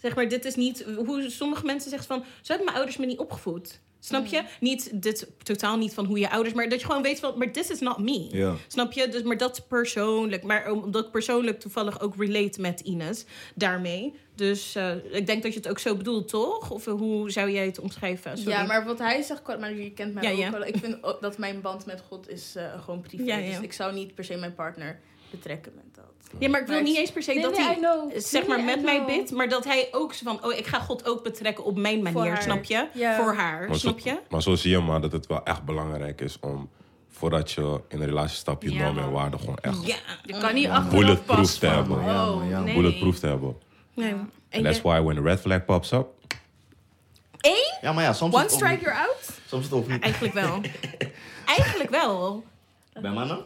Zeg maar, dit is niet. Hoe sommige mensen zeggen van. Zo hebben mijn ouders me niet opgevoed. Snap je? Niet, dit totaal niet van hoe je ouders, maar dat je gewoon weet van, maar this is not me. Snap je? Dus, maar dat is persoonlijk. Maar omdat ik persoonlijk toevallig ook relate met Ines daarmee. Dus eh, ik denk dat je het ook zo bedoelt, toch? Of eh, hoe zou jij het omschrijven? Sorry. Ja, maar wat hij zegt, maar je kent mij Ja, ook ja. wel. Ik vind ook dat mijn band met God is eh, gewoon privé. Ja, ja. Dus ik zou niet per se mijn partner betrekken met. Ja, maar ik wil Maar niet ik- eens per se Nee, dat nee, hij know. zeg maar met mij bidt, maar dat hij ook zo van, oh, ik ga God ook betrekken op mijn manier, snap je? Ja. Voor haar, Maar snap zo, je? maar zo zie je maar dat het wel echt belangrijk is om... voordat je in een relatie stapt, je Ja, normen en waarden gewoon echt Ja. Je kan niet achteraf bulletproof pas te hebben. Oh, ja, nee. bulletproof te hebben. Nee. And En that's je- why when the red flag pops up... Ja, maar ja, soms One is het ook strike, niet- you're out? Soms het ook niet. Eigenlijk wel. Eigenlijk wel. Bij mannen?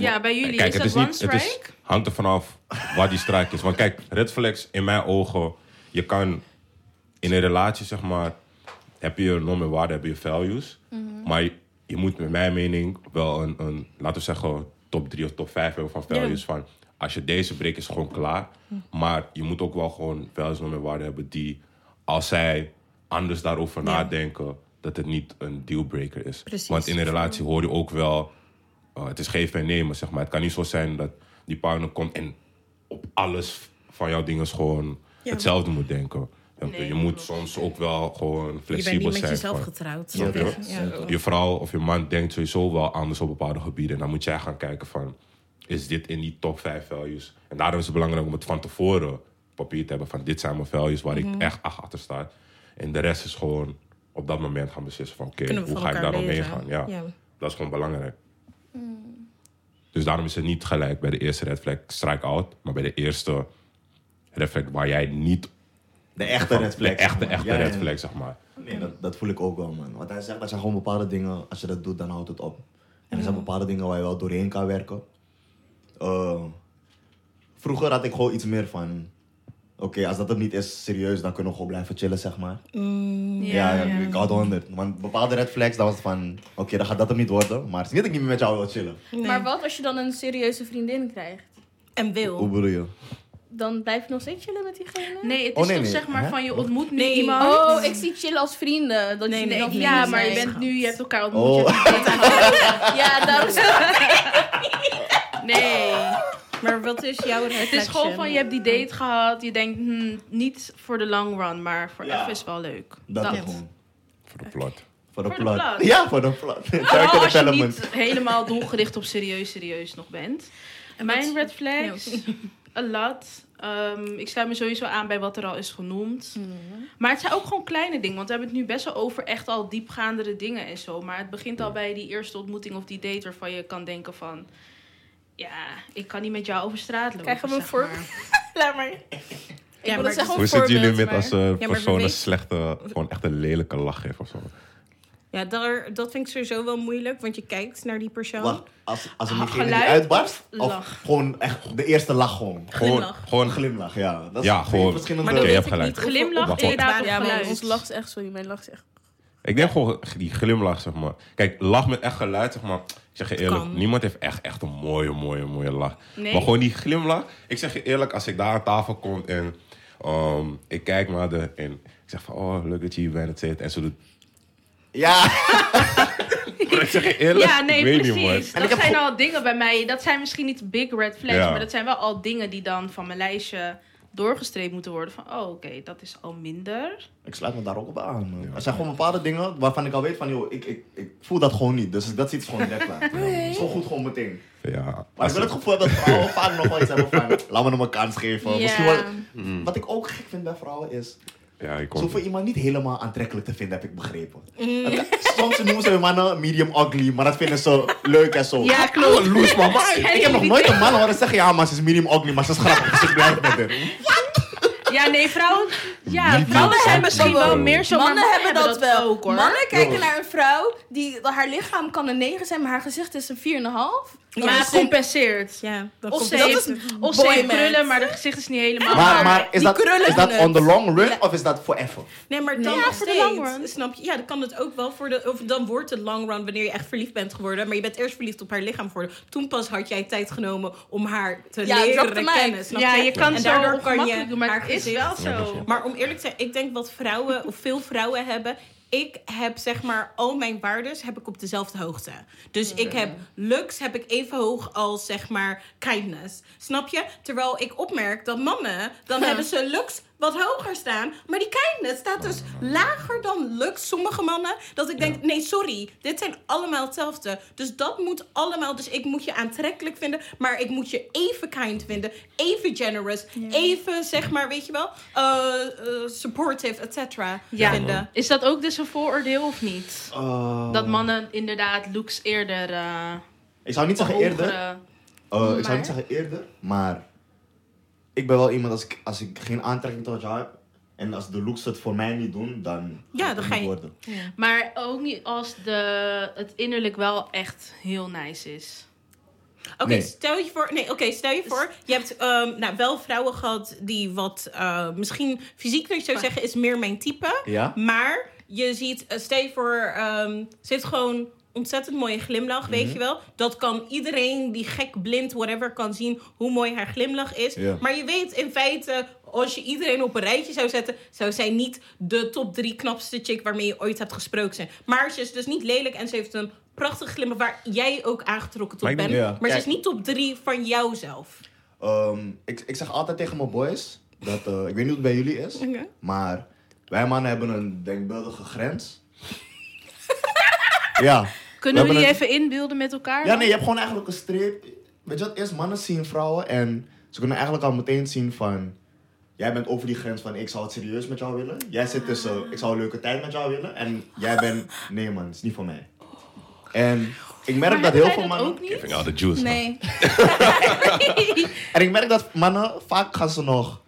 Ja, bij jullie Kijk, is het dat one niet... Het is, strike? hangt er vanaf waar die strike is. Want kijk, red flags in mijn ogen... Je kan in een relatie, zeg maar... Heb je normen en waarden, heb je values. Maar je, je moet met mijn mening wel een, een... Laten we zeggen, top 3 of top 5 hebben van values. Van, als je deze breekt, is gewoon klaar. Maar je moet ook wel gewoon values, normen en waarden hebben die... Als zij anders daarover Ja. nadenken... Dat het niet een dealbreaker is. Precies. Want in een relatie hoor je ook wel... Uh, het is geven en nemen, zeg maar. Het kan niet zo zijn dat die partner komt en op alles van jouw dingen gewoon Ja. hetzelfde moet denken. Nee, je moet soms ook wel gewoon Je bent flexibel niet met zijn. jezelf van- getrouwd. Je? Ja. Je vrouw of je man denkt sowieso wel anders op bepaalde gebieden. En dan moet jij gaan kijken van, is dit in die top 5 values? En daarom is het belangrijk om het van tevoren op papier te hebben van, dit zijn mijn values waar Mhm. ik echt achter sta. En de rest is gewoon op dat moment gaan beslissen van, oké, hoe ga ik elkaar daar omheen leren. gaan? Ja. Ja. Dat is gewoon belangrijk. Dus daarom is het niet gelijk bij de eerste red flag strike out, maar bij de eerste red flag waar jij niet De echte red flag. de echte, zeg maar. echte Ja, red flag, zeg maar. Nee, dat, dat voel ik ook wel, man. Want hij zegt dat zijn gewoon bepaalde dingen, als je dat doet, dan houdt het op. En er zijn bepaalde dingen waar je wel doorheen kan werken. Eh, vroeger had ik gewoon iets meer van... Oké, als dat het niet is, serieus, dan kunnen we gewoon blijven chillen, zeg maar. Ja, ja, ik had 100. Want bepaalde red flags, dat was het van... Oké, dan gaat dat hem niet worden. Maar het is niet dat ik niet meer met jou wil chillen. Nee. Maar wat als je dan een serieuze vriendin krijgt? En Hoe wil. bedoel je? dan blijf je nog steeds chillen met diegene? Nee, het Oh, is nee, toch nee. zeg maar Hè? van je ontmoet nu Nee. iemand. Oh, ik zie chillen als vrienden. Dat Nee, je nee, ja, maar je bent nu, je hebt elkaar ontmoet. Oh. Je hebt. Ja, daarom Nee. Maar wat is jouw Het reflection? is gewoon van, je hebt die date gehad. Je denkt, hmm, niet voor de long run, maar voor Ja. even is wel leuk. Dat, Dat. gewoon. Voor de plot. Voor de Voor de plot. Ja, voor de plot. Vooral Character als je niet helemaal doelgericht op serieus, serieus nog bent. Mijn red flags, a lot. Ehm, ik sluit me sowieso aan bij wat er al is genoemd. Maar het zijn ook gewoon kleine dingen. Want we hebben het nu best wel over echt al diepgaandere dingen en zo. Maar het begint al bij die eerste ontmoeting of die date waarvan je kan denken van... Ja, ik kan niet met jou over straat lopen. Krijgen we een voor-. Laat maar. Ja, Ik maar wilde zeggen Hoe een zitten jullie met maar- als uh, maar persoon een slechte, gewoon echt een lelijke lach heeft of zo? Ja, daar, dat vind ik sowieso wel moeilijk, want je kijkt naar die persoon. Wacht, als, als een Ha- diegene die uitbarst? of Of lach? gewoon echt de eerste lach gewoon? Gewoon, Glimlach. gewoon Een glimlach, ja. Dat is Ja, gewoon. verschillende... Maar je hebt ik gelijk. niet Glimlach inderdaad Ja, maar geluid. onze lach is echt, sorry, mijn lach is echt... Ik denk gewoon die glimlach, zeg maar. Kijk, lach met echt geluid, zeg maar. Ik zeg je eerlijk, Kan. niemand heeft echt, echt een mooie, mooie, mooie lach. Nee? Maar gewoon die glimlach. Ik zeg je eerlijk, als ik daar aan tafel kom en ehm, ik kijk naar de... En ik zeg van, oh, leuk dat je hier bent, et cetera. En ze doet... Ja, ik zeg je eerlijk, Ja, nee, ik weet niet, precies. dat heb zijn al dingen bij mij. Dat zijn misschien niet big red flags, Ja. maar dat zijn wel al dingen die dan van mijn lijstje doorgestreept moeten worden. Van, oh, oké, dat is al minder. ik sluit me daar ook op aan. Er zijn gewoon bepaalde dingen waarvan ik al weet van, joh, ik, ik, ik voel dat gewoon niet. Dus dat zit gewoon direct klaar. Zo goed gewoon meteen. Ja, Maar ik wil het gevoel hebben dat vrouwen vaak nog wel iets hebben van, laat me hem een kans geven. Ja. Misschien wel, Mm. wat ik ook gek vind bij vrouwen is, ja, ik kon... hoeven iemand niet helemaal aantrekkelijk te vinden, heb ik begrepen. Het- Soms noemen ze mannen medium ugly, maar dat vinden ze leuk en zo. Ja, klopt. Loes, mama. Ik heb nog nooit een man horen zeggen, ja, maar ze is medium ugly, maar ze is grappig, dus ik blijf met haar. Ja, nee, vrouwen... Ja, vrouwen zijn misschien wel meer zo, maar Mannen hebben dat, wel. ook, hoor. Mannen kijken naar een vrouw die haar lichaam kan een 9 zijn, maar haar gezicht is een 4,5. Maar Ja, het dus een- compenseert. Ja, dat Of komt ze dat heeft, is of ze heeft boy krullen, maar de gezicht is niet helemaal... Maar, maar is die dat, is dat on the het. long run Ja. of is dat forever? Nee, maar dan Ja, nog voor de steeds, long run. Snap je? Ja, dan kan het ook wel voor de... Of dan wordt het long run wanneer je echt verliefd bent geworden. Maar je bent eerst verliefd op haar lichaam geworden. Toen pas had jij tijd genomen om haar te Ja, leren kennen. Snap ja, je kan en zo daardoor kan je doen, maar haar het is gezicht- wel dat zo. Maar om eerlijk te zijn, ik denk wat vrouwen, of veel vrouwen hebben. Ik heb zeg maar al mijn waardes heb ik op dezelfde hoogte. Dus ik heb looks heb ik even hoog als zeg maar kindness. Snap je? Terwijl ik opmerk dat mannen, dan hebben ze looks wat hoger staan. Maar die kindness staat dus lager dan looks. Sommige mannen. Dat ik denk, nee sorry, dit zijn allemaal hetzelfde. Dus dat moet allemaal, dus ik moet je aantrekkelijk vinden. Maar ik moet je even kind vinden. Even generous. Even zeg maar, weet je wel, eh, eh, supportive, et cetera. Ja. vinden. Is dat ook dus een vooroordeel of niet? Uh, Dat mannen inderdaad looks eerder... eh Ik zou niet zeggen eerder. Uh, ik zou niet zeggen eerder, maar ik ben wel iemand als ik, als ik geen aantrekking tot jou heb en als de looks het voor mij niet doen, dan Ja, dan ga niet je- worden. Maar ook niet als de, het innerlijk wel echt heel nice is. Oké, Nee. stel je voor. Nee, oké, stel je voor. Je hebt ehm, nou, wel vrouwen gehad die wat. eh, misschien fysiek, dat je zou zeggen, is meer mijn type. Ja? Maar je ziet, eh, stel je voor, ehm, ze heeft gewoon ontzettend mooie glimlach, weet Mhm. je wel. Dat kan iedereen die gek, blind, whatever, kan zien hoe mooi haar glimlach is. Maar je weet in feite, als je iedereen op een rijtje zou zetten, zou zij niet de top drie knapste chick waarmee je ooit hebt gesproken zijn. Maar ze is dus niet lelijk en ze heeft een prachtige glimlach waar jij ook aangetrokken tot bent. Ja, Maar ze is niet top drie van jouzelf. Ehm, ik, ik zeg altijd tegen mijn boys, dat, eh, ik weet niet hoe het bij jullie is, maar wij mannen hebben een denkbeeldige grens. ja. Kunnen we, hebben die een- even inbeelden met elkaar? Ja, dan? nee, je hebt gewoon eigenlijk een streep. Weet je wat, eerst mannen zien vrouwen en ze kunnen eigenlijk al meteen zien van... Jij bent over die grens van ik zou het serieus met jou willen. Jij zit tussen ik zou een leuke tijd met jou willen. En jij bent, nee man, het is niet voor mij. En ik merk Maar dat heel veel dat mannen... ook niet? Giving out the juice. man. Nee. En ik merk dat mannen, vaak gaan ze nog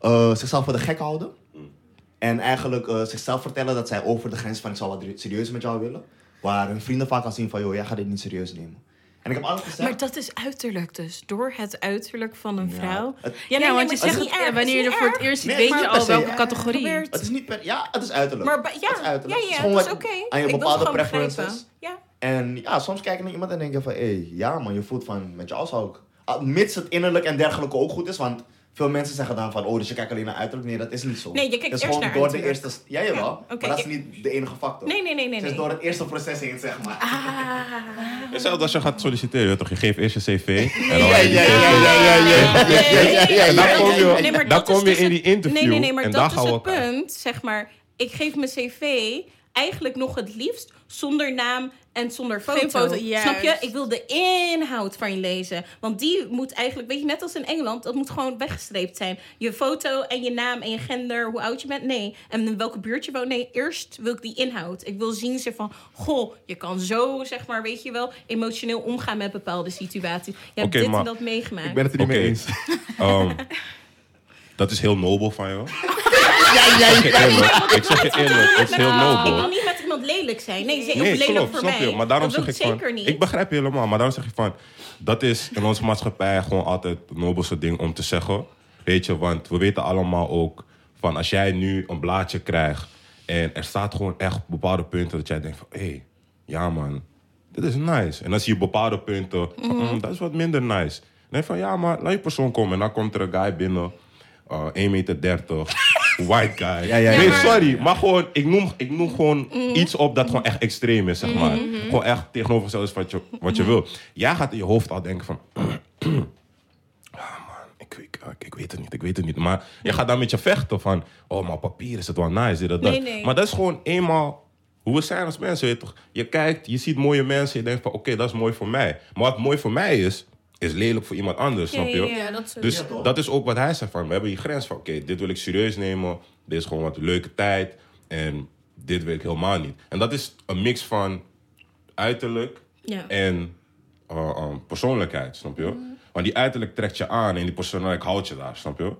eh, zichzelf voor de gek houden. En eigenlijk eh, zichzelf vertellen dat zij over de grens van ik zou wat serieus met jou willen. Waar hun vrienden vaak gaan zien van, joh, jij gaat dit niet serieus nemen. En ik heb altijd gezegd... Maar dat is uiterlijk dus. Door het uiterlijk van een Ja, vrouw. het- Ja, nee, want maar je het zegt het, niet erg, het is wanneer je er voor het eerst ziet, Nee, weet je al se, welke ja. categorie. Het is niet per, ja, het is uiterlijk. Maar ba- ja, Het is uiterlijk. ja, Het is ja, dat is oké. aan je bepaalde het begrijpen. preferences. Ja. En ja, soms kijk ik naar iemand en denk je van, hé, ja man, je voelt van, met jou zou ik... ah, Mits het innerlijk en dergelijke ook goed is, want veel mensen zeggen dan van, oh, dus je kijkt alleen naar uiterlijk. Nee, dat is niet zo. Nee, je kijkt eerst naar door de eerste... jij jawel. Maar dat is niet de enige factor. Nee, nee, nee. dus door het eerste proces heen, zeg maar. Hetzelfde als je gaat solliciteren, toch? Je geeft eerst je cv. En dan ja, ja, ja, ja, dan kom je, nee, dus in die interview. Nee, nee, nee, maar dat is het punt, zeg maar. Ik geef mijn cv eigenlijk nog het liefst zonder naam en zonder foto. Geen foto, juist. Snap je? Ik wil de inhoud van je lezen. Want die moet eigenlijk, weet je, net als in Engeland, dat moet gewoon weggestreept zijn. Je foto en je naam en je gender, hoe oud je bent, nee. En in welke buurt je woont, nee. Eerst wil ik die inhoud. Ik wil zien ze van, goh, je kan zo, zeg maar, weet je wel, emotioneel omgaan met bepaalde situaties. Je hebt dit maar en dat meegemaakt. Ik ben het er niet mee eens. Ehm, dat is heel nobel van jou. Ja, ja, Ik zeg je eerlijk, ik zeg je eerlijk, het is heel Ik wil nobel. niet met iemand lelijk zijn. Nee, ze- Nee, lelijk klopt, voor snap mij. je? Maar daarom dat zeg ik van, zeker niet. ik begrijp je helemaal, maar daarom zeg ik van, dat is in onze maatschappij gewoon altijd het nobelste ding om te zeggen. Weet je, want we weten allemaal ook van als jij nu een blaadje krijgt en er staat gewoon echt bepaalde punten dat jij denkt van, hé, hey, ja man, dit is nice. En dan zie je bepaalde punten, van, Mhm. "Mm, dat is wat minder nice. En dan denk je van, ja maar laat je persoon komen. En dan komt er een guy binnen, uh, 1,30 meter, white guy. Ja, ja, ja. Nee, maar- sorry, maar gewoon, ik noem, ik noem gewoon Mhm. iets op dat gewoon echt extreem is, zeg maar. Gewoon echt tegenovergesteld is wat je, wat Mhm. je wil. Jij gaat in je hoofd al denken van... ah man, ik, ik, ik, ik weet het niet, ik weet het niet. Maar je gaat dan met je vechten van... Oh, maar op papier is het wel nice, dit, dat, dat. Nee, nee. Maar dat is gewoon eenmaal hoe we zijn als mensen, weet je toch? Je kijkt, je ziet mooie mensen, je denkt van... Oké, dat is mooi voor mij. Maar wat mooi voor mij is, is lelijk voor iemand anders, snap je? ja, dat is Dus dat is ook wat hij zegt van, we hebben die grens van, oké, dit wil ik serieus nemen, dit is gewoon wat een leuke tijd en dit wil ik helemaal niet. En dat is een mix van uiterlijk Ja. en uh, um, persoonlijkheid, snap je? Want die uiterlijk trekt je aan en die persoonlijkheid houdt je daar, snap je?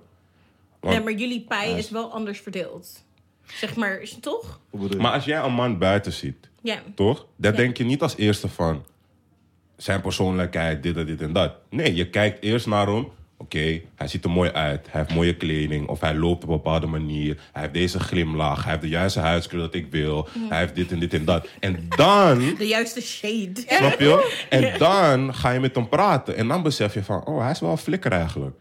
Want- Ja, maar jullie pij is wel anders verdeeld. Zeg maar, is het toch? Maar als jij een man buiten ziet, Ja. toch? Dan Ja. denk je niet als eerste van zijn persoonlijkheid, dit en dit en dat. Nee, je kijkt eerst naar hem. Oké, hij ziet er mooi uit. Hij heeft mooie kleding. Of hij loopt op een bepaalde manier. Hij heeft deze glimlach. Hij heeft de juiste huidskleur dat ik wil. Hij heeft dit en dit en dat. En dan, De juiste shade. snap je? En dan ga je met hem praten. En dan besef je van, oh, hij is wel een flikker eigenlijk.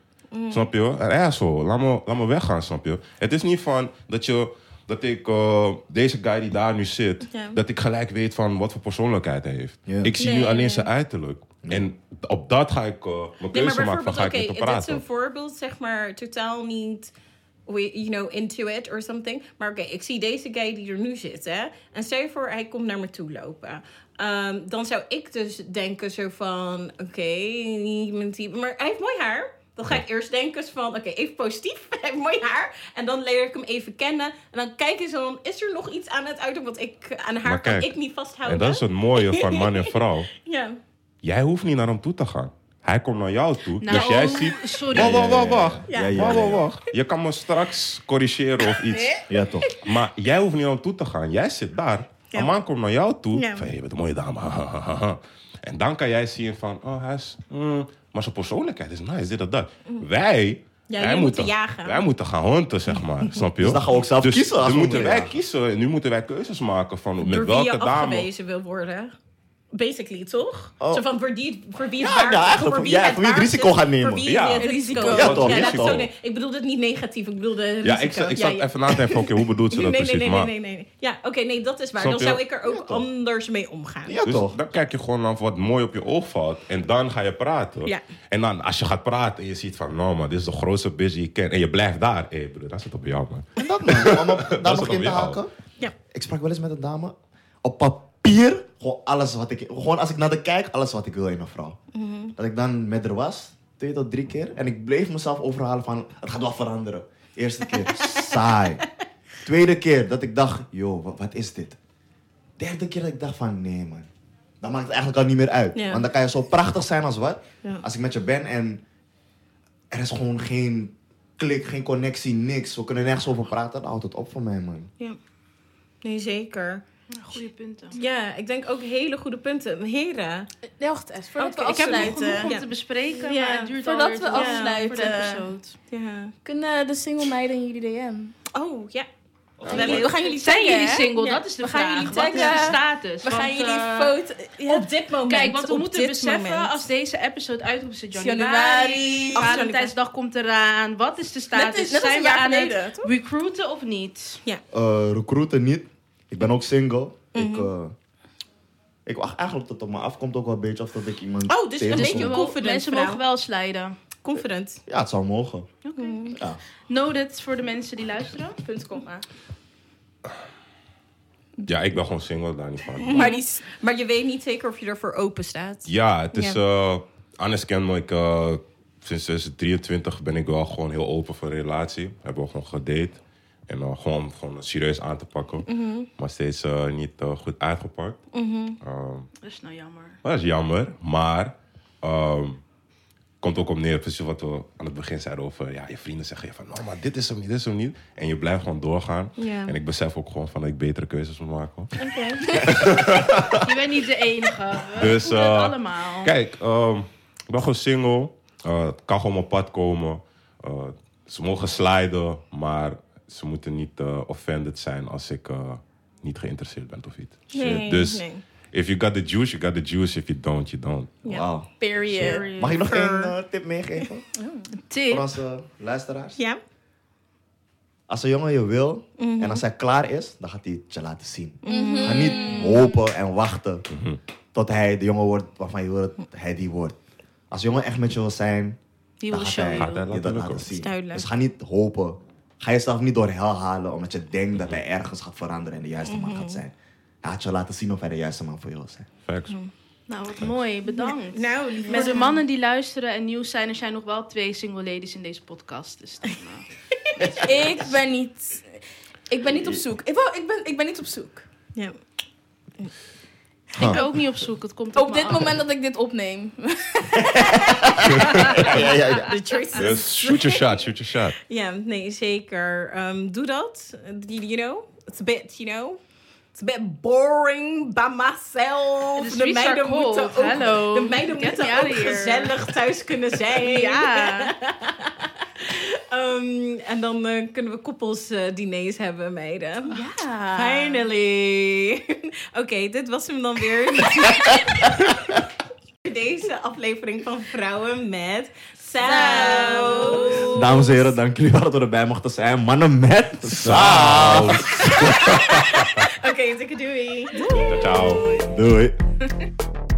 Snap je? Een asshole. Laat me, laat me weggaan, snap je? Het is niet van dat je... Dat ik, eh, deze guy die daar nu zit, Ja. dat ik gelijk weet van wat voor persoonlijkheid hij heeft. Ja. Ik zie Nee, nu alleen nee. zijn uiterlijk. En op dat ga ik eh, mijn keuze maar maken van ga ik met hem dit is praten. een voorbeeld, zeg maar, totaal niet, we- you know, into it or something. Maar oké, ik zie deze guy die er nu zit, hè. En stel je voor, hij komt naar me toe lopen. Ehm, dan zou ik dus denken zo van, oké, iemand die... Maar hij heeft mooi haar. Dan ga ik eerst denken van, oké, even positief. Hij heeft mooi haar. En dan leer ik hem even kennen. En dan kijk je zo, van, is er nog iets aan het uiterlijk wat ik aan haar Maar kan ik niet vasthouden? En dat is het mooie van man en vrouw. Ja. Jij hoeft niet naar hem toe te gaan. Hij komt naar jou toe. Nou, dus jij ziet... Sorry. Wacht, wacht, wacht, wacht. Ja. Ja, ja, Wacht. Je kan me straks corrigeren of iets. Ja, toch. Maar jij hoeft niet naar hem toe te gaan. Jij zit daar. Ja. Een man komt naar jou toe. Ja. Van, hey, je bent een mooie dame. En dan kan jij zien van... Oh, hij is... mm, maar zijn persoonlijkheid is nice, dit en dat. Wij... Ja, wij moeten jagen. Wij moeten gaan hunten, zeg maar. Snap je? Dus dan gaan we ook zelf dus, kiezen als Dus we moeten wij jagen. kiezen. En nu moeten wij keuzes maken van met door wie welke je dame... afgewezen wil worden. Basically, toch? Oh. Zo van voor, die, voor wie het Ja, waard nou, eigenlijk voor wie ja, het voor wie het risico is, gaat nemen. Voor wie Ja. het Risico. risico. Ja, toch, Ja, risico. laat ik zo nee, ik bedoelde het niet negatief, ik bedoelde risico. Ja, ik, zat- ik zat ja, ja. even na te denken van, oké, hoe bedoelt ze Nee, dat nee, nee, precies? nee, maar, nee, nee, nee. Ja, oké, nee, dat is waar. Snap Dan je? zou ik er ook anders mee omgaan. Ja, Dus toch. dan kijk je gewoon naar wat mooi op je oog valt. En dan ga je praten. Ja. En dan als je gaat praten en je ziet van... Nou man, dit is de grootste bitch die ik ken. En je blijft daar. Hé hey, broer, dat zit op jou man. En dat man, om op, daar het in op te jou. haken. Ja. Ik sprak wel eens met een dame. Op papier, gewoon alles wat ik... Gewoon als ik naar de kijk, alles wat ik wil in een vrouw. Dat ik dan met haar was, twee tot drie keer. En ik bleef mezelf overhalen van, het gaat wel veranderen. Eerste keer, saai. Tweede keer, dat ik dacht, joh, wat, wat is dit? Derde keer dat ik dacht van, nee man. Dan maakt het eigenlijk al niet meer uit. Want dan kan je zo prachtig zijn als wat. Als ik met je ben en er is gewoon geen klik, geen connectie, niks. We kunnen nergens over praten, dan houdt het op voor mij, man. Ja. Nee, zeker. Goede punten. Ja, ik denk ook hele goede punten. Heren, Nee, wacht eens. Voordat Oké, we ik heb nog afsluiten. Genoeg om Ja. te bespreken, Ja. maar het duurt Voordat we afsluiten. voor de episode. ja. Kunnen de single meiden in jullie DM? Oh, ja. We, we gaan jullie Zijn jullie single? Ja. Dat is de We vraag. gaan jullie Wat is de status? We Want, gaan jullie eh, foto... Ja. Op dit moment. Kijk, want we op moeten beseffen, moment. als deze episode uitkomt, is het Januari. januari. Valentijnsdag komt eraan. Wat is de status? Net, is, net als Zijn we aan het recruiten of niet? Eh, recruiten niet. Ik ben ook single. Ik, Mhm. eh, ik wacht eigenlijk tot het op me afkomt ook wel een beetje of dat ik iemand Oh, dus een tegenkom. beetje wel- confident mensen vrouw. mogen wel sliden. Confident. Ja, het zou mogen. Oké. Ja. Noted voor de mensen die luisteren. Punt, kom maar. Ja, ik ben gewoon single, daar niet van. Maar, maar je weet niet zeker of je ervoor open staat. Ja, het is... Eh Annes kent me. Ik, eh, sinds 2023 ben ik wel gewoon heel open voor een relatie. Hebben we gewoon gedate. En eh, gewoon, gewoon serieus aan te pakken. Mhm. Maar steeds eh, niet eh, goed uitgepakt. Ehm, Dat is nou jammer. dat is jammer. Maar... ehm, komt ook op neer, precies wat we aan het begin zeiden over... Ja, je vrienden zeggen je van... Nou, maar dit is hem niet, dit is hem niet. En je blijft gewoon doorgaan. Ja. En ik besef ook gewoon van dat ik betere keuzes moet maken. Je bent niet de enige. We Dus, allemaal. Kijk, ehm, ik ben gewoon single. Eh, het kan gewoon op mijn pad komen. Eh, ze mogen sliden, maar ze moeten niet eh, offended zijn als ik eh, niet geïnteresseerd ben of iets. Nee, dus nee. if you got the juice, you got the juice. If you don't, you don't. Wauw. Period. Mag ik nog één eh, tip meegeven Tip. voor onze luisteraars? Ja? Als een jongen je wil Mhm. en als hij klaar is, dan gaat hij het je laten zien. Ga niet hopen en wachten tot hij de jongen wordt waarvan je wil dat hij die wordt. Als een jongen echt met je wil zijn, Die dan wil gaat show hij je dat laten zien. Duidelijk. Dus ga niet hopen. Ga jezelf niet door hel halen omdat je denkt dat hij ergens gaat veranderen en de juiste man gaat zijn. Hij gaat je laten zien of hij de juiste man voor je wil zijn. Facts. Nou, wat mooi. Bedankt. Nou, lieve Met de mannen die luisteren en nieuws zijn, er zijn nog wel twee single ladies in deze podcast. Dus dan, eh, Ik ben niet... Ik ben niet op zoek. Ik, wou- ik, ben, ik ben niet op zoek. Ja. Ik ben ook niet op zoek. Het komt Op dit af. moment dat ik dit opneem. ja, ja, ja. Dus shoot your shot, shoot your shot. Ja, nee, zeker. Ehm, doe dat. You you know, it's a bit, you know... It's a bit boring by myself. Are cold. moeten ook, Hello. de meiden Get moeten ook gezellig thuis kunnen zijn. Ja. Ehm, en dan eh, kunnen we koppelsdiners hebben, meiden. Ja. Finally. Oké, dit was hem dan weer. Deze aflevering van Vrouwen met Saus. Dames en heren, dank jullie wel dat we erbij mochten zijn. Mannen met saus. Oké, dikke doei. Ciao. Doei.